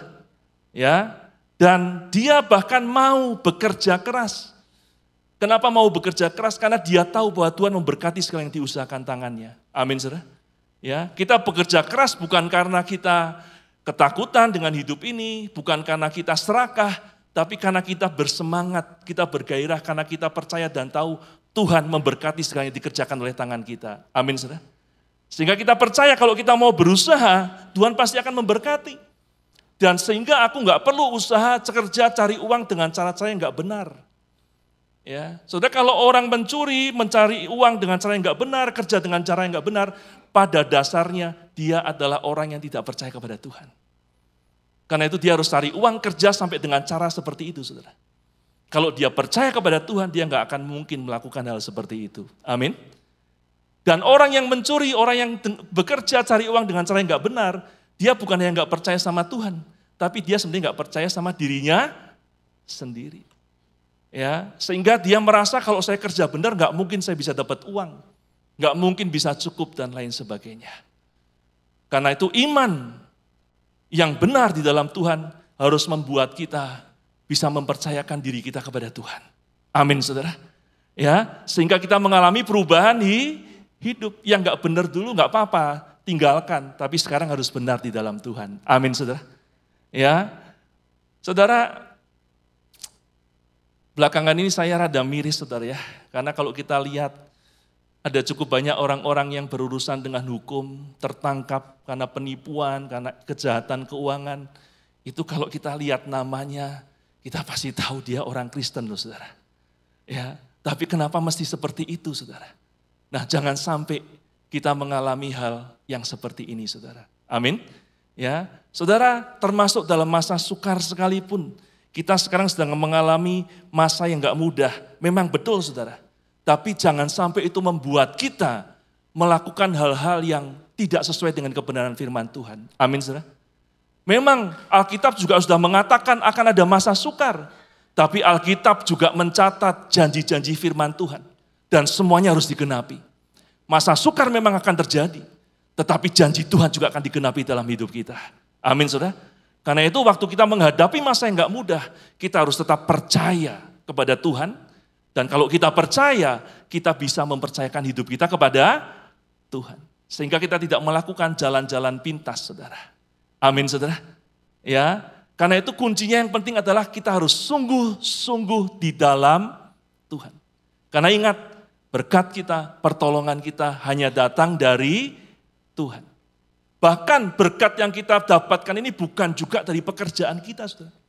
Ya, dan dia bahkan mau bekerja keras. Kenapa mau bekerja keras? Karena dia tahu bahwa Tuhan memberkati segala yang diusahakan tangannya. Amin saudara. Ya, kita bekerja keras bukan karena kita ketakutan dengan hidup ini, bukan karena kita serakah, tapi karena kita bersemangat, kita bergairah karena kita percaya dan tahu Tuhan memberkati segala yang dikerjakan oleh tangan kita. Amin, saudara. Sehingga kita percaya kalau kita mau berusaha, Tuhan pasti akan memberkati. Dan sehingga aku nggak perlu usaha kerja cari uang dengan cara-cara yang nggak benar. Ya, saudara kalau orang mencuri, mencari uang dengan cara yang nggak benar, kerja dengan cara yang nggak benar, pada dasarnya dia adalah orang yang tidak percaya kepada Tuhan. Karena itu dia harus cari uang kerja sampai dengan cara seperti itu, saudara. Kalau dia percaya kepada Tuhan, dia nggak akan mungkin melakukan hal seperti itu. Amin. Dan orang yang mencuri, orang yang bekerja cari uang dengan cara yang nggak benar, dia bukan yang nggak percaya sama Tuhan, tapi dia sebenarnya nggak percaya sama dirinya sendiri ya sehingga dia merasa kalau saya kerja benar nggak mungkin saya bisa dapat uang, nggak mungkin bisa cukup dan lain sebagainya. Karena itu iman yang benar di dalam Tuhan harus membuat kita bisa mempercayakan diri kita kepada Tuhan. Amin, saudara. Ya, sehingga kita mengalami perubahan di hidup yang nggak benar dulu nggak apa-apa, tinggalkan. Tapi sekarang harus benar di dalam Tuhan. Amin, saudara. Ya, saudara Belakangan ini saya rada miris saudara ya, karena kalau kita lihat ada cukup banyak orang-orang yang berurusan dengan hukum, tertangkap karena penipuan, karena kejahatan keuangan. Itu kalau kita lihat namanya, kita pasti tahu dia orang Kristen loh saudara. Ya, tapi kenapa mesti seperti itu saudara? Nah jangan sampai kita mengalami hal yang seperti ini saudara. Amin. Ya, saudara termasuk dalam masa sukar sekalipun, kita sekarang sedang mengalami masa yang gak mudah. Memang betul saudara. Tapi jangan sampai itu membuat kita melakukan hal-hal yang tidak sesuai dengan kebenaran firman Tuhan. Amin saudara. Memang Alkitab juga sudah mengatakan akan ada masa sukar. Tapi Alkitab juga mencatat janji-janji firman Tuhan. Dan semuanya harus digenapi. Masa sukar memang akan terjadi. Tetapi janji Tuhan juga akan digenapi dalam hidup kita. Amin saudara. Karena itu waktu kita menghadapi masa yang gak mudah, kita harus tetap percaya kepada Tuhan. Dan kalau kita percaya, kita bisa mempercayakan hidup kita kepada Tuhan. Sehingga kita tidak melakukan jalan-jalan pintas, saudara. Amin, saudara. Ya, karena itu kuncinya yang penting adalah kita harus sungguh-sungguh di dalam Tuhan. Karena ingat, berkat kita, pertolongan kita hanya datang dari Tuhan. Bahkan berkat yang kita dapatkan ini bukan juga dari pekerjaan kita, saudara.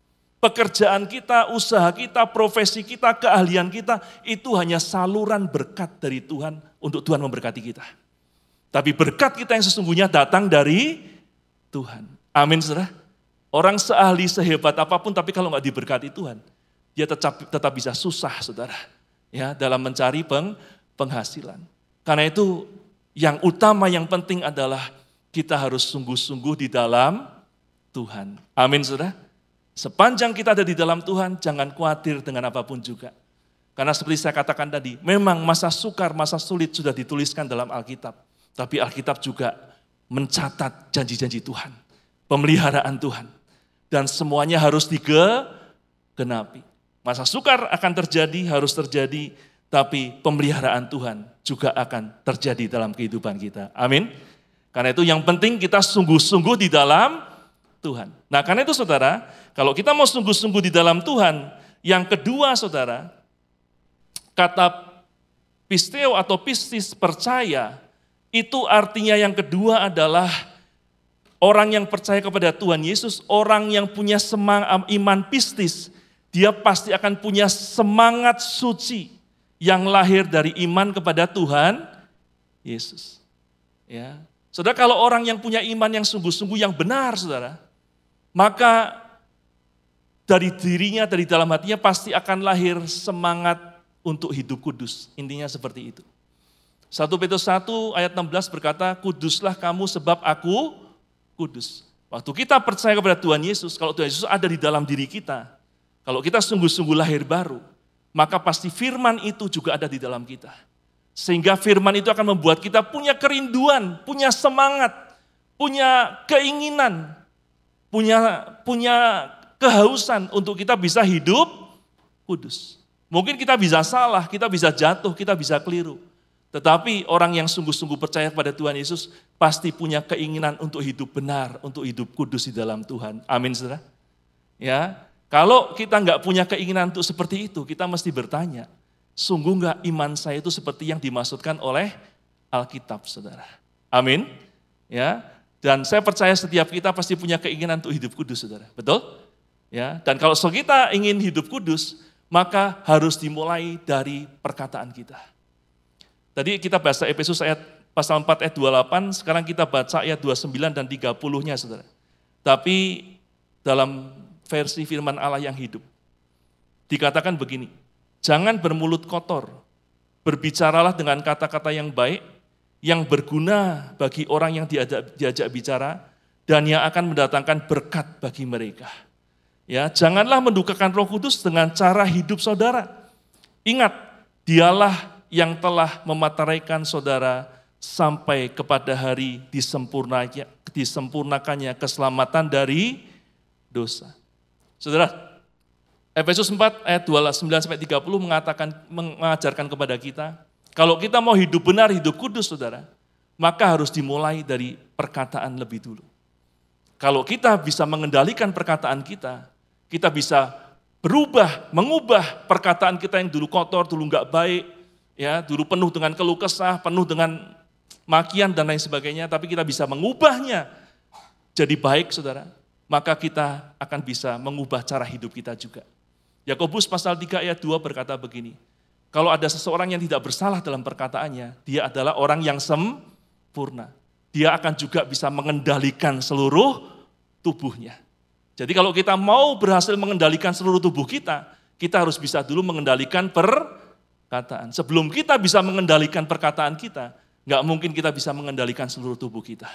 Pekerjaan kita, usaha kita, profesi kita, keahlian kita, itu hanya saluran berkat dari Tuhan untuk Tuhan memberkati kita. Tapi berkat kita yang sesungguhnya datang dari Tuhan. Amin, saudara. Orang seahli, sehebat apa pun, tapi kalau nggak diberkati Tuhan, dia tetap, tetap bisa susah, saudara. Ya, dalam mencari peng, penghasilan. Karena itu yang utama, yang penting adalah kita harus sungguh-sungguh di dalam Tuhan. Amin, saudara. Sepanjang kita ada di dalam Tuhan, jangan khawatir dengan apa pun juga. Karena seperti saya katakan tadi, memang masa sukar, masa sulit sudah dituliskan dalam Alkitab. Tapi Alkitab juga mencatat janji-janji Tuhan, pemeliharaan Tuhan dan semuanya harus digenapi. Masa sukar akan terjadi, harus terjadi, tapi pemeliharaan Tuhan juga akan terjadi dalam kehidupan kita. Amin. Karena itu yang penting kita sungguh-sungguh di dalam Tuhan. Nah karena itu saudara, kalau kita mau sungguh-sungguh di dalam Tuhan, yang kedua saudara, kata pisteo atau pistis percaya, itu artinya yang kedua adalah Orang yang percaya kepada Tuhan Yesus, orang yang punya semangat iman pistis, dia pasti akan punya semangat suci yang lahir dari iman kepada Tuhan Yesus. Ya. Saudara, kalau orang yang punya iman yang sungguh-sungguh yang benar, Saudara, maka dari dirinya, dari dalam hatinya pasti akan lahir semangat untuk hidup kudus. Intinya seperti itu. 1 Petrus 1 ayat 16 berkata, Kuduslah kamu sebab aku kudus. Waktu kita percaya kepada Tuhan Yesus, kalau Tuhan Yesus ada di dalam diri kita, kalau kita sungguh-sungguh lahir baru, maka pasti firman itu juga ada di dalam kita. Sehingga firman itu akan membuat kita punya kerinduan, punya semangat, punya keinginan, punya punya kehausan untuk kita bisa hidup kudus. Mungkin kita bisa salah, kita bisa jatuh, kita bisa keliru. Tetapi orang yang sungguh-sungguh percaya kepada Tuhan Yesus pasti punya keinginan untuk hidup benar, untuk hidup kudus di dalam Tuhan. Amin, saudara. Ya, kalau kita nggak punya keinginan untuk seperti itu, kita mesti bertanya, sungguh nggak iman saya itu seperti yang dimaksudkan oleh Alkitab, saudara. Amin. Ya, dan saya percaya setiap kita pasti punya keinginan untuk hidup kudus, saudara. Betul? Ya, dan kalau kita ingin hidup kudus, maka harus dimulai dari perkataan kita. Tadi kita baca Efesus ayat pasal 4 ayat 28, sekarang kita baca ayat 29 dan 30-nya saudara. Tapi dalam versi firman Allah yang hidup, dikatakan begini, jangan bermulut kotor, berbicaralah dengan kata-kata yang baik, yang berguna bagi orang yang diajak, diajak bicara, dan yang akan mendatangkan berkat bagi mereka. Ya, janganlah mendukakan Roh Kudus dengan cara hidup saudara. Ingat, dialah yang telah memateraikan saudara sampai kepada hari disempurnakannya, disempurnakannya keselamatan dari dosa. Saudara, Efesus 4 ayat 29 sampai 30 mengatakan mengajarkan kepada kita, kalau kita mau hidup benar, hidup kudus Saudara, maka harus dimulai dari perkataan lebih dulu. Kalau kita bisa mengendalikan perkataan kita, kita bisa berubah, mengubah perkataan kita yang dulu kotor, dulu nggak baik, ya dulu penuh dengan keluh kesah, penuh dengan makian dan lain sebagainya, tapi kita bisa mengubahnya jadi baik saudara, maka kita akan bisa mengubah cara hidup kita juga. Yakobus pasal 3 ayat 2 berkata begini, kalau ada seseorang yang tidak bersalah dalam perkataannya, dia adalah orang yang sempurna. Dia akan juga bisa mengendalikan seluruh tubuhnya. Jadi kalau kita mau berhasil mengendalikan seluruh tubuh kita, kita harus bisa dulu mengendalikan per perkataan. Sebelum kita bisa mengendalikan perkataan kita, nggak mungkin kita bisa mengendalikan seluruh tubuh kita.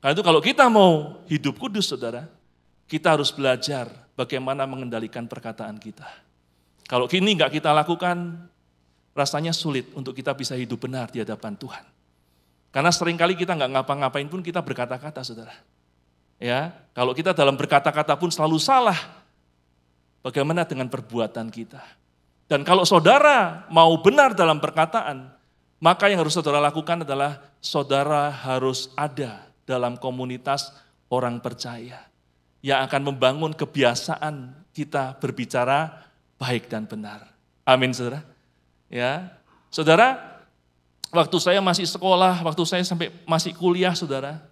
Karena itu kalau kita mau hidup kudus, saudara, kita harus belajar bagaimana mengendalikan perkataan kita. Kalau kini nggak kita lakukan, rasanya sulit untuk kita bisa hidup benar di hadapan Tuhan. Karena sering kali kita nggak ngapa-ngapain pun kita berkata-kata, saudara. Ya, kalau kita dalam berkata-kata pun selalu salah, bagaimana dengan perbuatan kita? Dan kalau saudara mau benar dalam perkataan, maka yang harus saudara lakukan adalah saudara harus ada dalam komunitas orang percaya yang akan membangun kebiasaan kita berbicara baik dan benar. Amin, saudara. Ya, saudara, waktu saya masih sekolah, waktu saya sampai masih kuliah, saudara,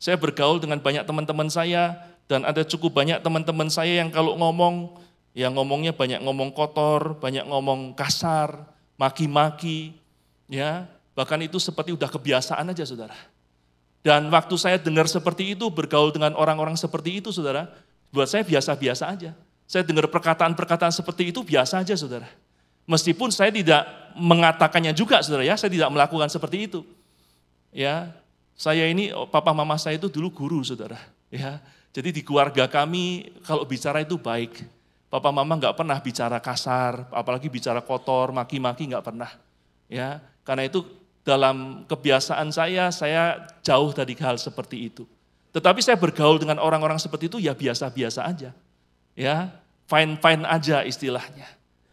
saya bergaul dengan banyak teman-teman saya dan ada cukup banyak teman-teman saya yang kalau ngomong yang ngomongnya banyak ngomong kotor, banyak ngomong kasar, maki-maki, ya bahkan itu seperti udah kebiasaan aja saudara. Dan waktu saya dengar seperti itu, bergaul dengan orang-orang seperti itu saudara, Buat saya biasa-biasa aja. Saya dengar perkataan-perkataan seperti itu biasa aja saudara. Meskipun saya tidak mengatakannya juga saudara ya, saya tidak melakukan seperti itu. Ya, saya ini oh, papa mama saya itu dulu guru saudara. Ya, jadi di keluarga kami kalau bicara itu baik. Papa mama nggak pernah bicara kasar, apalagi bicara kotor, maki-maki nggak pernah. Ya, karena itu dalam kebiasaan saya, saya jauh dari hal seperti itu. Tetapi saya bergaul dengan orang-orang seperti itu ya biasa-biasa aja. Ya, fine-fine aja istilahnya.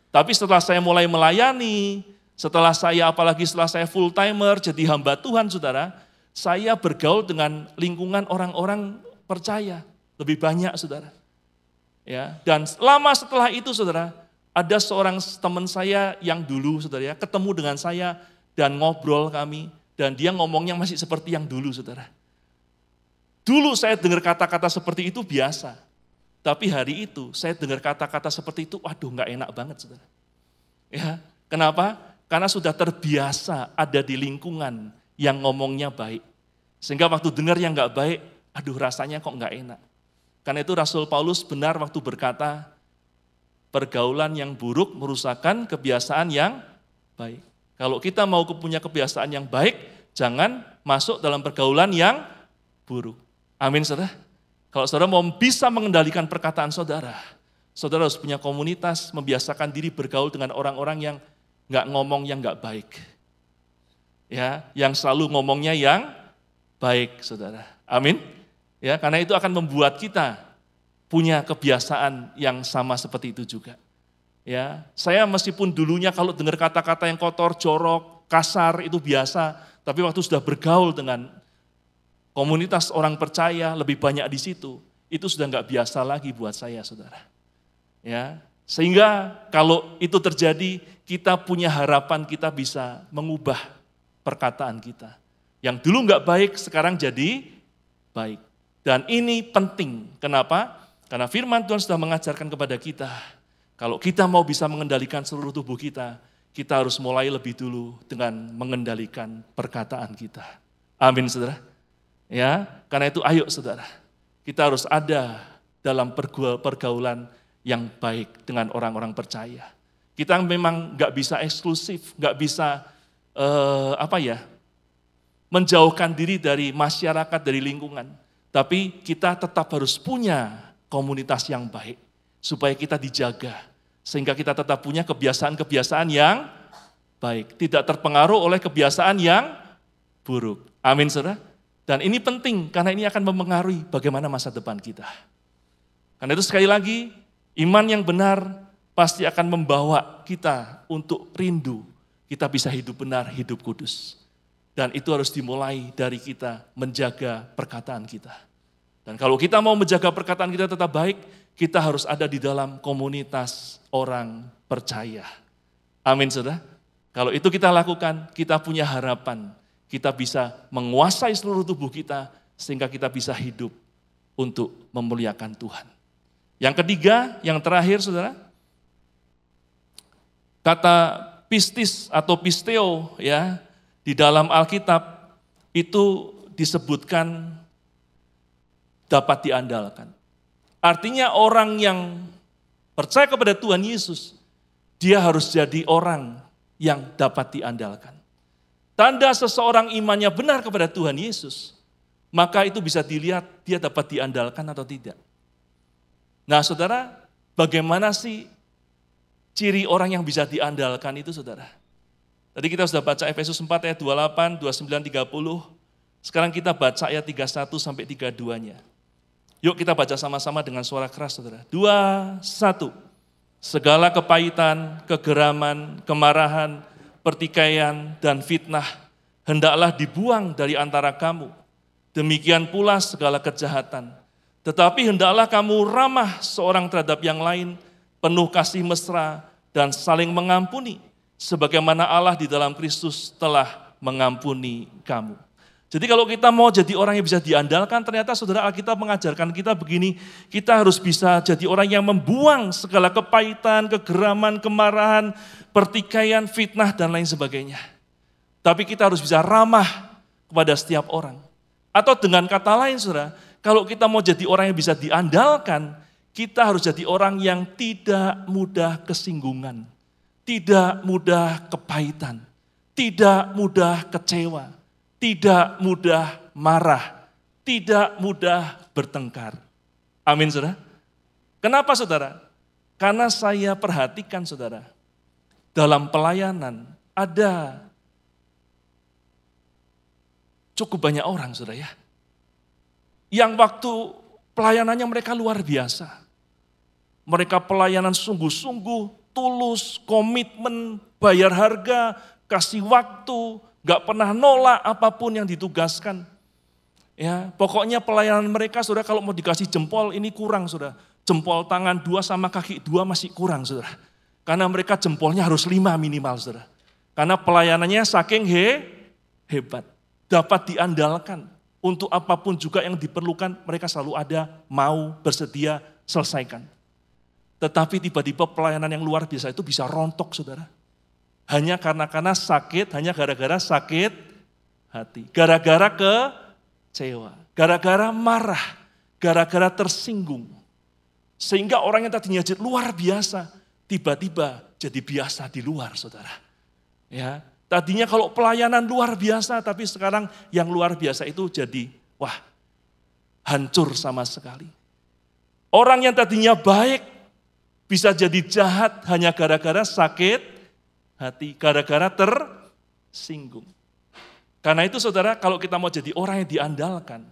Tapi setelah saya mulai melayani, setelah saya apalagi setelah saya full timer jadi hamba Tuhan Saudara, saya bergaul dengan lingkungan orang-orang percaya lebih banyak Saudara. Ya, dan lama setelah itu Saudara, ada seorang teman saya yang dulu Saudara ya, ketemu dengan saya dan ngobrol kami dan dia ngomongnya masih seperti yang dulu Saudara. Dulu saya dengar kata-kata seperti itu biasa. Tapi hari itu saya dengar kata-kata seperti itu, waduh nggak enak banget saudara. Ya, kenapa? Karena sudah terbiasa ada di lingkungan yang ngomongnya baik. Sehingga waktu dengar yang nggak baik, aduh rasanya kok nggak enak. Karena itu Rasul Paulus benar waktu berkata, pergaulan yang buruk merusakkan kebiasaan yang baik. Kalau kita mau punya kebiasaan yang baik, jangan masuk dalam pergaulan yang buruk. Amin saudara. Kalau saudara mau bisa mengendalikan perkataan saudara, saudara harus punya komunitas, membiasakan diri bergaul dengan orang-orang yang nggak ngomong yang nggak baik. Ya, yang selalu ngomongnya yang baik, saudara. Amin. Ya, karena itu akan membuat kita punya kebiasaan yang sama seperti itu juga. Ya, saya meskipun dulunya kalau dengar kata-kata yang kotor, jorok, kasar itu biasa, tapi waktu sudah bergaul dengan komunitas orang percaya lebih banyak di situ, itu sudah nggak biasa lagi buat saya, saudara. Ya, sehingga kalau itu terjadi, kita punya harapan kita bisa mengubah perkataan kita. Yang dulu nggak baik, sekarang jadi baik. Dan ini penting. Kenapa? Karena firman Tuhan sudah mengajarkan kepada kita, kalau kita mau bisa mengendalikan seluruh tubuh kita, kita harus mulai lebih dulu dengan mengendalikan perkataan kita. Amin, saudara. Ya, karena itu ayo saudara, kita harus ada dalam pergaulan yang baik dengan orang-orang percaya. Kita memang nggak bisa eksklusif, nggak bisa eh, apa ya, menjauhkan diri dari masyarakat, dari lingkungan. Tapi kita tetap harus punya komunitas yang baik, supaya kita dijaga. Sehingga kita tetap punya kebiasaan-kebiasaan yang baik. Tidak terpengaruh oleh kebiasaan yang buruk. Amin saudara. Dan ini penting karena ini akan mempengaruhi bagaimana masa depan kita. Karena itu sekali lagi, iman yang benar pasti akan membawa kita untuk rindu. Kita bisa hidup benar, hidup kudus. Dan itu harus dimulai dari kita menjaga perkataan kita. Dan kalau kita mau menjaga perkataan kita tetap baik, kita harus ada di dalam komunitas orang percaya. Amin, saudara. Kalau itu kita lakukan, kita punya harapan kita bisa menguasai seluruh tubuh kita sehingga kita bisa hidup untuk memuliakan Tuhan. Yang ketiga, yang terakhir Saudara, kata pistis atau pisteo ya di dalam Alkitab itu disebutkan dapat diandalkan. Artinya orang yang percaya kepada Tuhan Yesus, dia harus jadi orang yang dapat diandalkan. Tanda seseorang imannya benar kepada Tuhan Yesus, maka itu bisa dilihat dia dapat diandalkan atau tidak. Nah saudara, bagaimana sih ciri orang yang bisa diandalkan itu saudara? Tadi kita sudah baca Efesus 4 ayat 28, 29, 30. Sekarang kita baca ayat 31 sampai 32-nya. Yuk kita baca sama-sama dengan suara keras saudara. Dua, satu. Segala kepahitan, kegeraman, kemarahan, pertikaian, dan fitnah hendaklah dibuang dari antara kamu. Demikian pula segala kejahatan. Tetapi hendaklah kamu ramah seorang terhadap yang lain, penuh kasih mesra, dan saling mengampuni, sebagaimana Allah di dalam Kristus telah mengampuni kamu. Jadi kalau kita mau jadi orang yang bisa diandalkan, ternyata saudara Alkitab mengajarkan kita begini, kita harus bisa jadi orang yang membuang segala kepahitan, kegeraman, kemarahan, pertikaian, fitnah, dan lain sebagainya. Tapi kita harus bisa ramah kepada setiap orang. Atau dengan kata lain saudara, kalau kita mau jadi orang yang bisa diandalkan, kita harus jadi orang yang tidak mudah kesinggungan, tidak mudah kepahitan, tidak mudah kecewa, tidak mudah marah, tidak mudah bertengkar. Amin, saudara. Kenapa, saudara? Karena saya perhatikan, saudara, dalam pelayanan ada cukup banyak orang, saudara ya. Yang waktu pelayanannya mereka luar biasa. Mereka pelayanan sungguh-sungguh, tulus, komitmen, bayar harga, kasih waktu, gak pernah nolak apa pun yang ditugaskan. Ya, pokoknya pelayanan mereka saudara kalau mau dikasih jempol ini kurang saudara. Jempol tangan dua sama kaki dua masih kurang saudara. Karena mereka jempolnya harus lima minimal saudara. Karena pelayanannya saking he, hebat. Dapat diandalkan. Untuk apa pun juga yang diperlukan mereka selalu ada, mau, bersedia, selesaikan. Tetapi tiba-tiba pelayanan yang luar biasa itu bisa rontok saudara. Hanya karena karena sakit, hanya gara-gara sakit hati. Gara-gara ke kecewa, gara-gara marah, gara-gara tersinggung. Sehingga orang yang tadinya luar biasa, tiba-tiba jadi biasa di luar, saudara. Ya, tadinya kalau pelayanan luar biasa, tapi sekarang yang luar biasa itu jadi, wah, hancur sama sekali. Orang yang tadinya baik bisa jadi jahat hanya gara-gara sakit hati, gara-gara tersinggung. Karena itu saudara, kalau kita mau jadi orang yang diandalkan,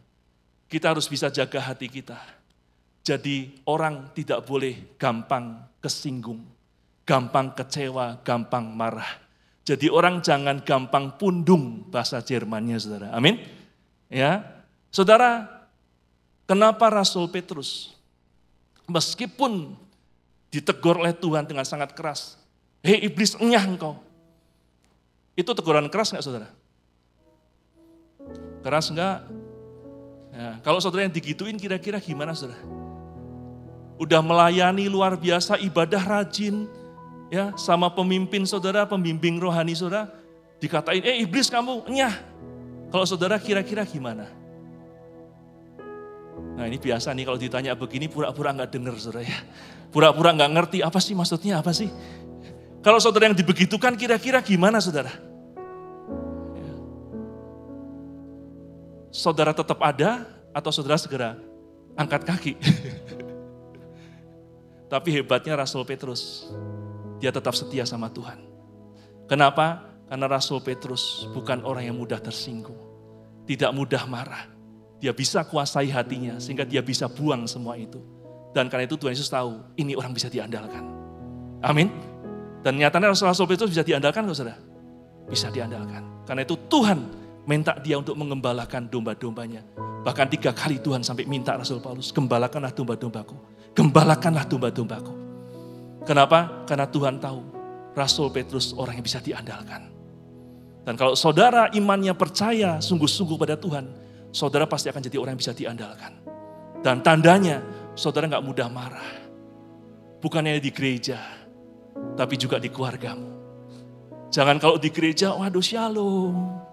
kita harus bisa jaga hati kita. Jadi orang tidak boleh gampang kesinggung, gampang kecewa, gampang marah. Jadi orang jangan gampang pundung bahasa Jermannya saudara. Amin. Ya, saudara, kenapa Rasul Petrus meskipun ditegur oleh Tuhan dengan sangat keras, hei iblis enyah engkau. Itu teguran keras nggak saudara? Keras enggak? Ya, kalau saudara yang digituin kira-kira gimana saudara? Udah melayani luar biasa, ibadah rajin, ya sama pemimpin saudara, pembimbing rohani saudara, dikatain, eh iblis kamu, nyah. Kalau saudara kira-kira gimana? Nah ini biasa nih kalau ditanya begini pura-pura nggak dengar saudara ya. Pura-pura nggak ngerti apa sih maksudnya apa sih. Kalau saudara yang dibegitukan kira-kira gimana saudara? saudara tetap ada atau saudara segera angkat kaki. Tapi hebatnya Rasul Petrus, dia tetap setia sama Tuhan. Kenapa? Karena Rasul Petrus bukan orang yang mudah tersinggung, tidak mudah marah. Dia bisa kuasai hatinya sehingga dia bisa buang semua itu. Dan karena itu Tuhan Yesus tahu ini orang bisa diandalkan. Amin. Dan nyatanya Rasul Petrus bisa diandalkan saudara? Bisa diandalkan. Karena itu Tuhan minta dia untuk mengembalakan domba-dombanya. Bahkan tiga kali Tuhan sampai minta Rasul Paulus, gembalakanlah domba-dombaku. Gembalakanlah domba-dombaku. Kenapa? Karena Tuhan tahu Rasul Petrus orang yang bisa diandalkan. Dan kalau saudara imannya percaya sungguh-sungguh pada Tuhan, saudara pasti akan jadi orang yang bisa diandalkan. Dan tandanya saudara nggak mudah marah. Bukan hanya di gereja, tapi juga di keluargamu. Jangan kalau di gereja, waduh shalom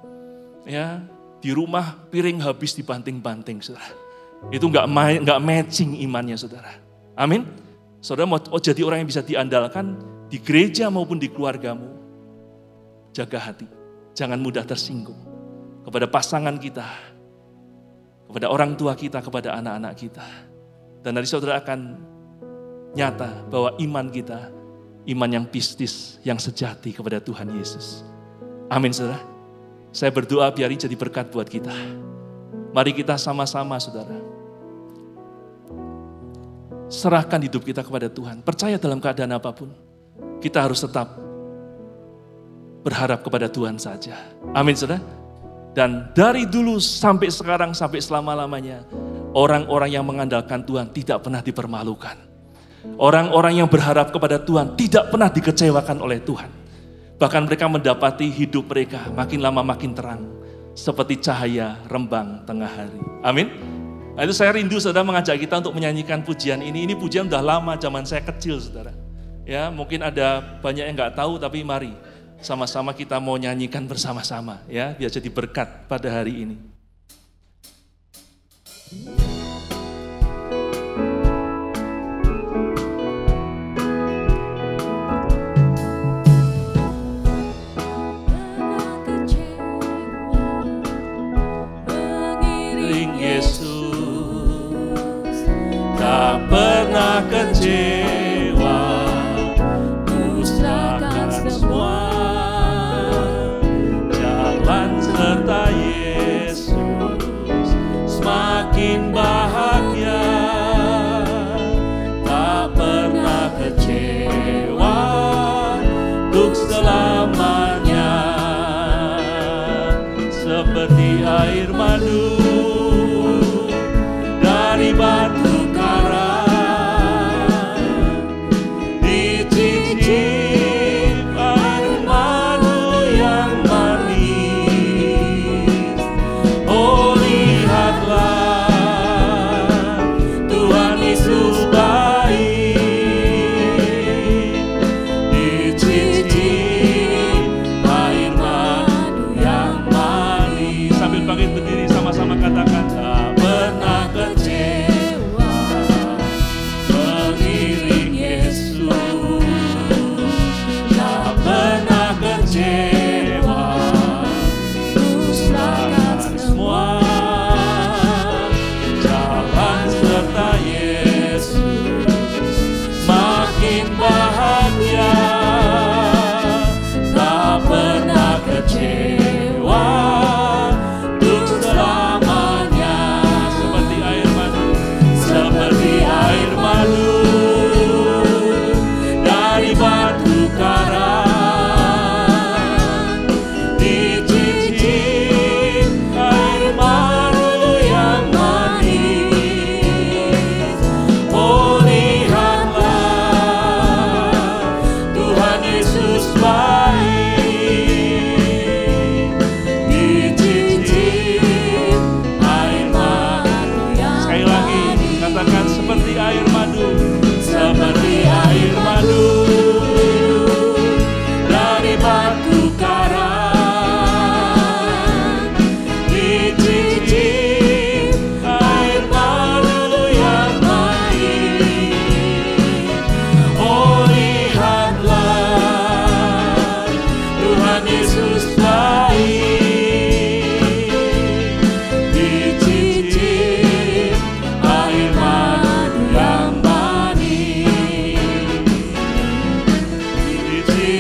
ya di rumah piring habis dibanting-banting, saudara. Itu nggak nggak matching imannya, saudara. Amin. Saudara mau oh, jadi orang yang bisa diandalkan di gereja maupun di keluargamu. Jaga hati, jangan mudah tersinggung kepada pasangan kita, kepada orang tua kita, kepada anak-anak kita. Dan dari saudara akan nyata bahwa iman kita, iman yang pistis, yang sejati kepada Tuhan Yesus. Amin saudara. Saya berdoa biar ini jadi berkat buat kita. Mari kita sama-sama saudara. Serahkan hidup kita kepada Tuhan. Percaya dalam keadaan apa pun. Kita harus tetap berharap kepada Tuhan saja. Amin saudara. Dan dari dulu sampai sekarang, sampai selama-lamanya. Orang-orang yang mengandalkan Tuhan tidak pernah dipermalukan. Orang-orang yang berharap kepada Tuhan tidak pernah dikecewakan oleh Tuhan. Bahkan mereka mendapati hidup mereka makin lama makin terang. Seperti cahaya rembang tengah hari. Amin. Itu saya rindu saudara mengajak kita untuk menyanyikan pujian ini. Ini pujian udah lama zaman saya kecil saudara. Ya mungkin ada banyak yang nggak tahu tapi mari sama-sama kita mau nyanyikan bersama-sama ya biar jadi berkat pada hari ini. makin pernah kecil.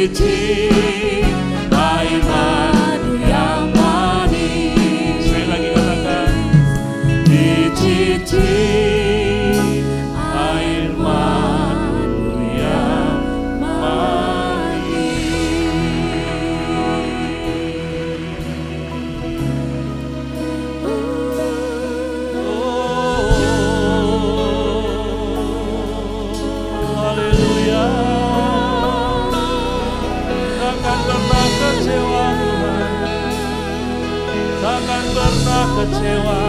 de ti. teu amor.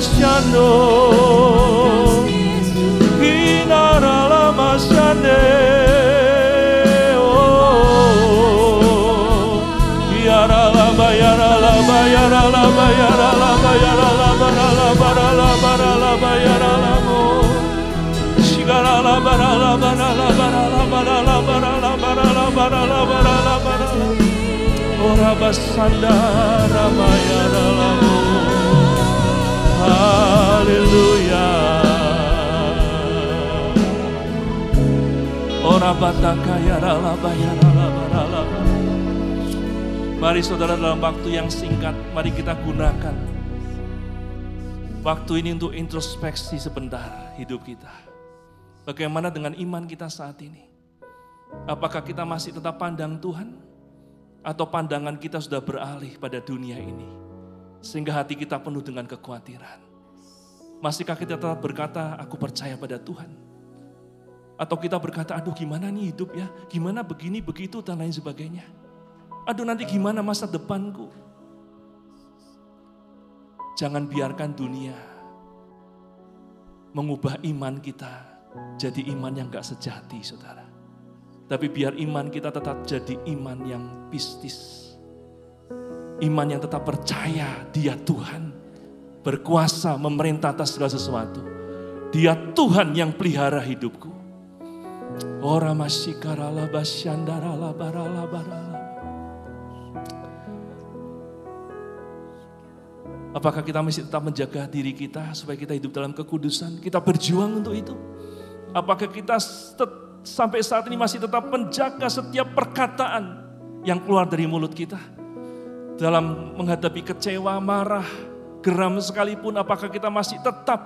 Masyano. Hinarala masyane. Oh, yarala bayarala bayarala bayarala bayarala barala barala barala bayarala mo. Shigarala barala barala barala barala barala barala barala barala barala. Ora basanda ramayarala. Hallelujah. Ora bataka barala barala. Mari saudara dalam waktu yang singkat, mari kita gunakan waktu ini untuk introspeksi sebentar hidup kita. Bagaimana dengan iman kita saat ini? Apakah kita masih tetap pandang Tuhan? Atau pandangan kita sudah beralih pada dunia ini? Sehingga hati kita penuh dengan kekhawatiran. Masihkah kita tetap berkata, aku percaya pada Tuhan? Atau kita berkata, aduh gimana nih hidup ya? Gimana begini, begitu, dan lain sebagainya. Aduh nanti gimana masa depanku? Jangan biarkan dunia mengubah iman kita jadi iman yang gak sejati, saudara. Tapi biar iman kita tetap jadi iman yang pistis. Iman yang tetap percaya dia Tuhan. Berkuasa memerintah atas segala sesuatu. Dia Tuhan yang pelihara hidupku. Ora masyikarala basyandarala barala barala. Apakah kita masih tetap menjaga diri kita supaya kita hidup dalam kekudusan? Kita berjuang untuk itu. Apakah kita sampai saat ini masih tetap menjaga setiap perkataan yang keluar dari mulut kita? Dalam menghadapi kecewa, marah, geram sekalipun, apakah kita masih tetap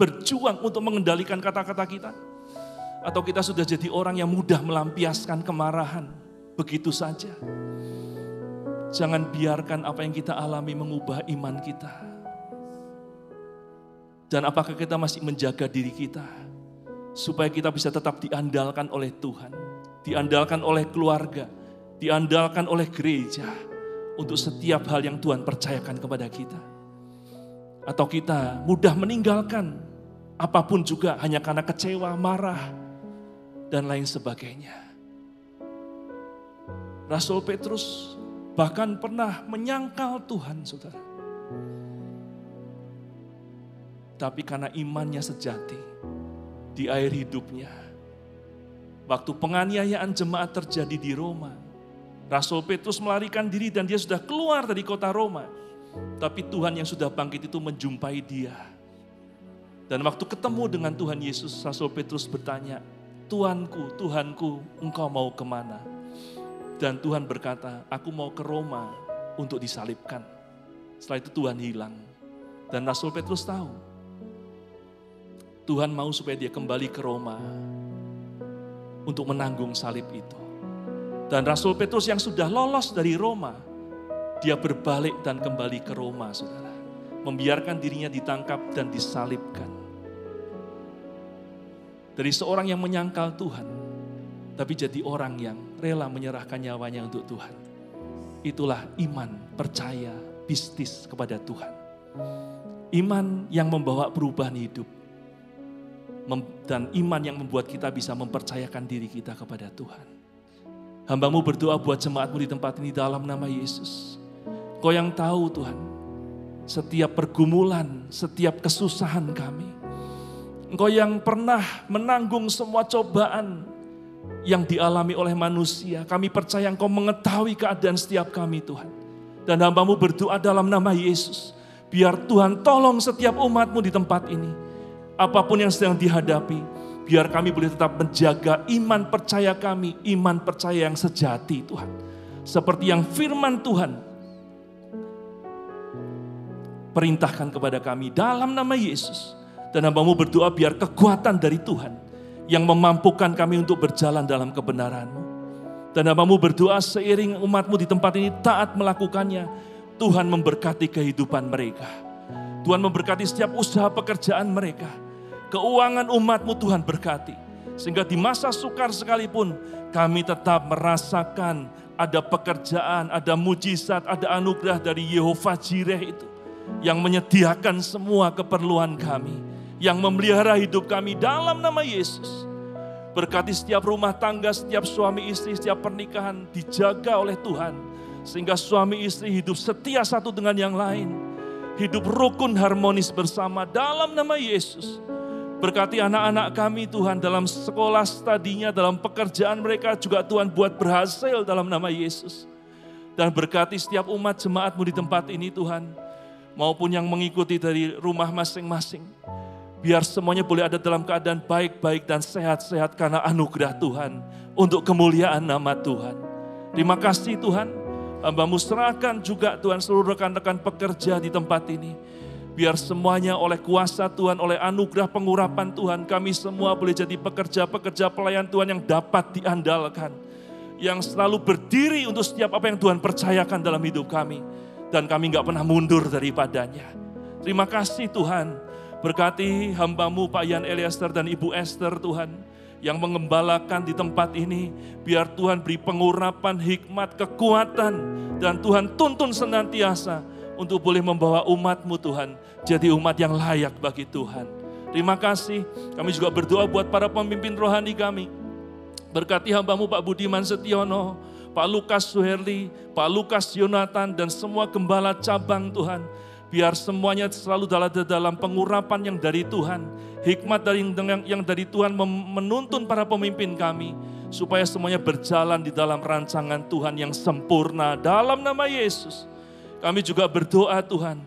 berjuang untuk mengendalikan kata-kata kita? Atau kita sudah jadi orang yang mudah melampiaskan kemarahan begitu saja? Jangan biarkan apa yang kita alami mengubah iman kita. Dan apakah kita masih menjaga diri kita supaya kita bisa tetap diandalkan oleh Tuhan, diandalkan oleh keluarga, diandalkan oleh gereja untuk setiap hal yang Tuhan percayakan kepada kita. Atau kita mudah meninggalkan apa pun juga hanya karena kecewa, marah, dan lain sebagainya. Rasul Petrus bahkan pernah menyangkal Tuhan, saudara. Tapi karena imannya sejati di air hidupnya, waktu penganiayaan jemaat terjadi di Roma, Rasul Petrus melarikan diri dan dia sudah keluar dari kota Roma. Tapi Tuhan yang sudah bangkit itu menjumpai dia. Dan waktu ketemu dengan Tuhan Yesus, Rasul Petrus bertanya, Tuanku, Tuhanku, engkau mau ke mana? Dan Tuhan berkata, aku mau ke Roma untuk disalibkan. Setelah itu Tuhan hilang. Dan Rasul Petrus tahu, Tuhan mau supaya dia kembali ke Roma untuk menanggung salib itu. Dan Rasul Petrus yang sudah lolos dari Roma, dia berbalik dan kembali ke Roma, saudara. Membiarkan dirinya ditangkap dan disalibkan. Dari seorang yang menyangkal Tuhan, tapi jadi orang yang rela menyerahkan nyawanya untuk Tuhan. Itulah iman, percaya, bisnis kepada Tuhan. Iman yang membawa perubahan hidup. Dan iman yang membuat kita bisa mempercayakan diri kita kepada Tuhan. Hambamu berdoa buat jemaatmu di tempat ini dalam nama Yesus. Kau yang tahu Tuhan, setiap pergumulan, setiap kesusahan kami. Engkau yang pernah menanggung semua cobaan, yang dialami oleh manusia. Kami percaya Engkau mengetahui keadaan setiap kami Tuhan. Dan hambamu berdoa dalam nama Yesus. Biar Tuhan tolong setiap umatmu di tempat ini. Apa pun yang sedang dihadapi. Biar kami boleh tetap menjaga iman percaya kami. Iman percaya yang sejati Tuhan. Seperti yang firman Tuhan perintahkan kepada kami dalam nama Yesus. Dan hambamu berdoa biar kekuatan dari Tuhan yang memampukan kami untuk berjalan dalam kebenaran-Mu. Dan namamu berdoa seiring umatmu di tempat ini taat melakukannya. Tuhan memberkati kehidupan mereka. Tuhan memberkati setiap usaha pekerjaan mereka. Keuangan umatmu Tuhan berkati. Sehingga di masa sukar sekalipun kami tetap merasakan ada pekerjaan, ada mujizat, ada anugerah dari Yehova Jireh itu. Yang menyediakan semua keperluan kami yang memelihara hidup kami dalam nama Yesus. Berkati setiap rumah tangga, setiap suami istri, setiap pernikahan dijaga oleh Tuhan. Sehingga suami istri hidup setia satu dengan yang lain. Hidup rukun harmonis bersama dalam nama Yesus. Berkati anak-anak kami Tuhan dalam sekolah stadinya, dalam pekerjaan mereka juga Tuhan buat berhasil dalam nama Yesus. Dan berkati setiap umat jemaatmu di tempat ini Tuhan. Maupun yang mengikuti dari rumah masing-masing. Biar semuanya boleh ada dalam keadaan baik-baik dan sehat-sehat karena anugerah Tuhan. Untuk kemuliaan nama Tuhan. Terima kasih Tuhan. Hambamu serahkan juga Tuhan seluruh rekan-rekan pekerja di tempat ini. Biar semuanya oleh kuasa Tuhan, oleh anugerah pengurapan Tuhan, kami semua boleh jadi pekerja-pekerja pelayan Tuhan yang dapat diandalkan. Yang selalu berdiri untuk setiap apa yang Tuhan percayakan dalam hidup kami. Dan kami nggak pernah mundur daripadanya. Terima kasih Tuhan. Berkati hambamu Pak Yan Eliaster dan Ibu Esther Tuhan yang mengembalakan di tempat ini. Biar Tuhan beri pengurapan, hikmat, kekuatan. Dan Tuhan tuntun senantiasa untuk boleh membawa umatmu Tuhan. Jadi umat yang layak bagi Tuhan. Terima kasih. Kami juga berdoa buat para pemimpin rohani kami. Berkati hambamu Pak Budiman Setiono, Pak Lukas Suherli, Pak Lukas Yonatan, dan semua gembala cabang Tuhan. Biar semuanya selalu dalam, dalam pengurapan yang dari Tuhan. Hikmat dari yang, yang dari Tuhan menuntun para pemimpin kami. Supaya semuanya berjalan di dalam rancangan Tuhan yang sempurna. Dalam nama Yesus. Kami juga berdoa Tuhan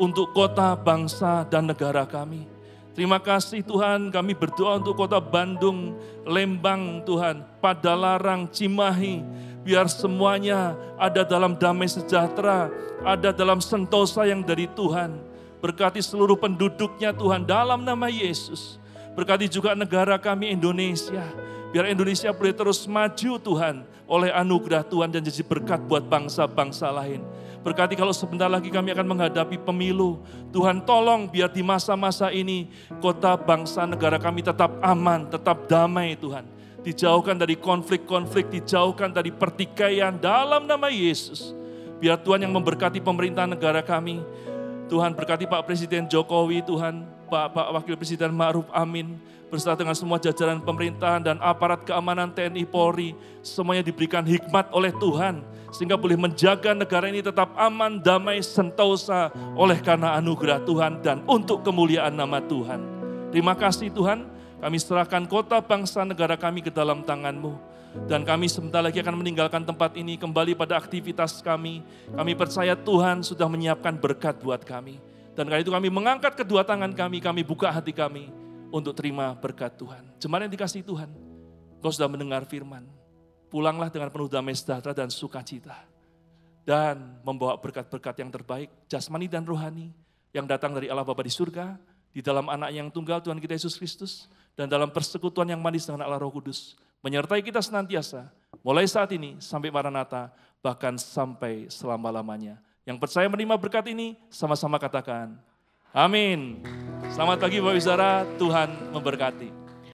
untuk kota, bangsa, dan negara kami. Terima kasih Tuhan, kami berdoa untuk kota Bandung, Lembang Tuhan, Padalarang, Cimahi. Biar semuanya ada dalam damai sejahtera, ada dalam sentosa yang dari Tuhan. Berkati seluruh penduduknya Tuhan dalam nama Yesus. Berkati juga negara kami Indonesia. Biar Indonesia boleh terus maju Tuhan oleh anugerah Tuhan dan jadi berkat buat bangsa-bangsa lain. Berkati kalau sebentar lagi kami akan menghadapi pemilu. Tuhan tolong biar di masa-masa ini kota, bangsa, negara kami tetap aman, tetap damai Tuhan. Dijauhkan dari konflik-konflik, dijauhkan dari pertikaian dalam nama Yesus. Biar Tuhan yang memberkati pemerintah negara kami. Tuhan berkati Pak Presiden Jokowi, Tuhan, Pak, Pak Wakil Presiden Ma'ruf Amin, beserta dengan semua jajaran pemerintahan dan aparat keamanan TNI Polri, semuanya diberikan hikmat oleh Tuhan, sehingga boleh menjaga negara ini tetap aman, damai, sentosa oleh karena anugerah Tuhan dan untuk kemuliaan nama Tuhan. Terima kasih Tuhan, kami serahkan kota, bangsa, negara kami ke dalam tangan-Mu. Dan kami sebentar lagi akan meninggalkan tempat ini kembali pada aktivitas kami. Kami percaya Tuhan sudah menyiapkan berkat buat kami. Dan kali itu kami mengangkat kedua tangan kami, kami buka hati kami untuk terima berkat Tuhan. Jemaat yang dikasih Tuhan, kau sudah mendengar firman. Pulanglah dengan penuh damai sejahtera dan sukacita. Dan membawa berkat-berkat yang terbaik, jasmani dan rohani, yang datang dari Allah Bapa di surga, di dalam anak yang tunggal Tuhan kita Yesus Kristus, dan dalam persekutuan yang manis dengan Allah Roh Kudus, menyertai kita senantiasa, mulai saat ini sampai Maranatha, bahkan sampai selama-lamanya. Yang percaya menerima berkat ini, sama-sama katakan, amin. Selamat pagi Bapak Saudara, Tuhan memberkati.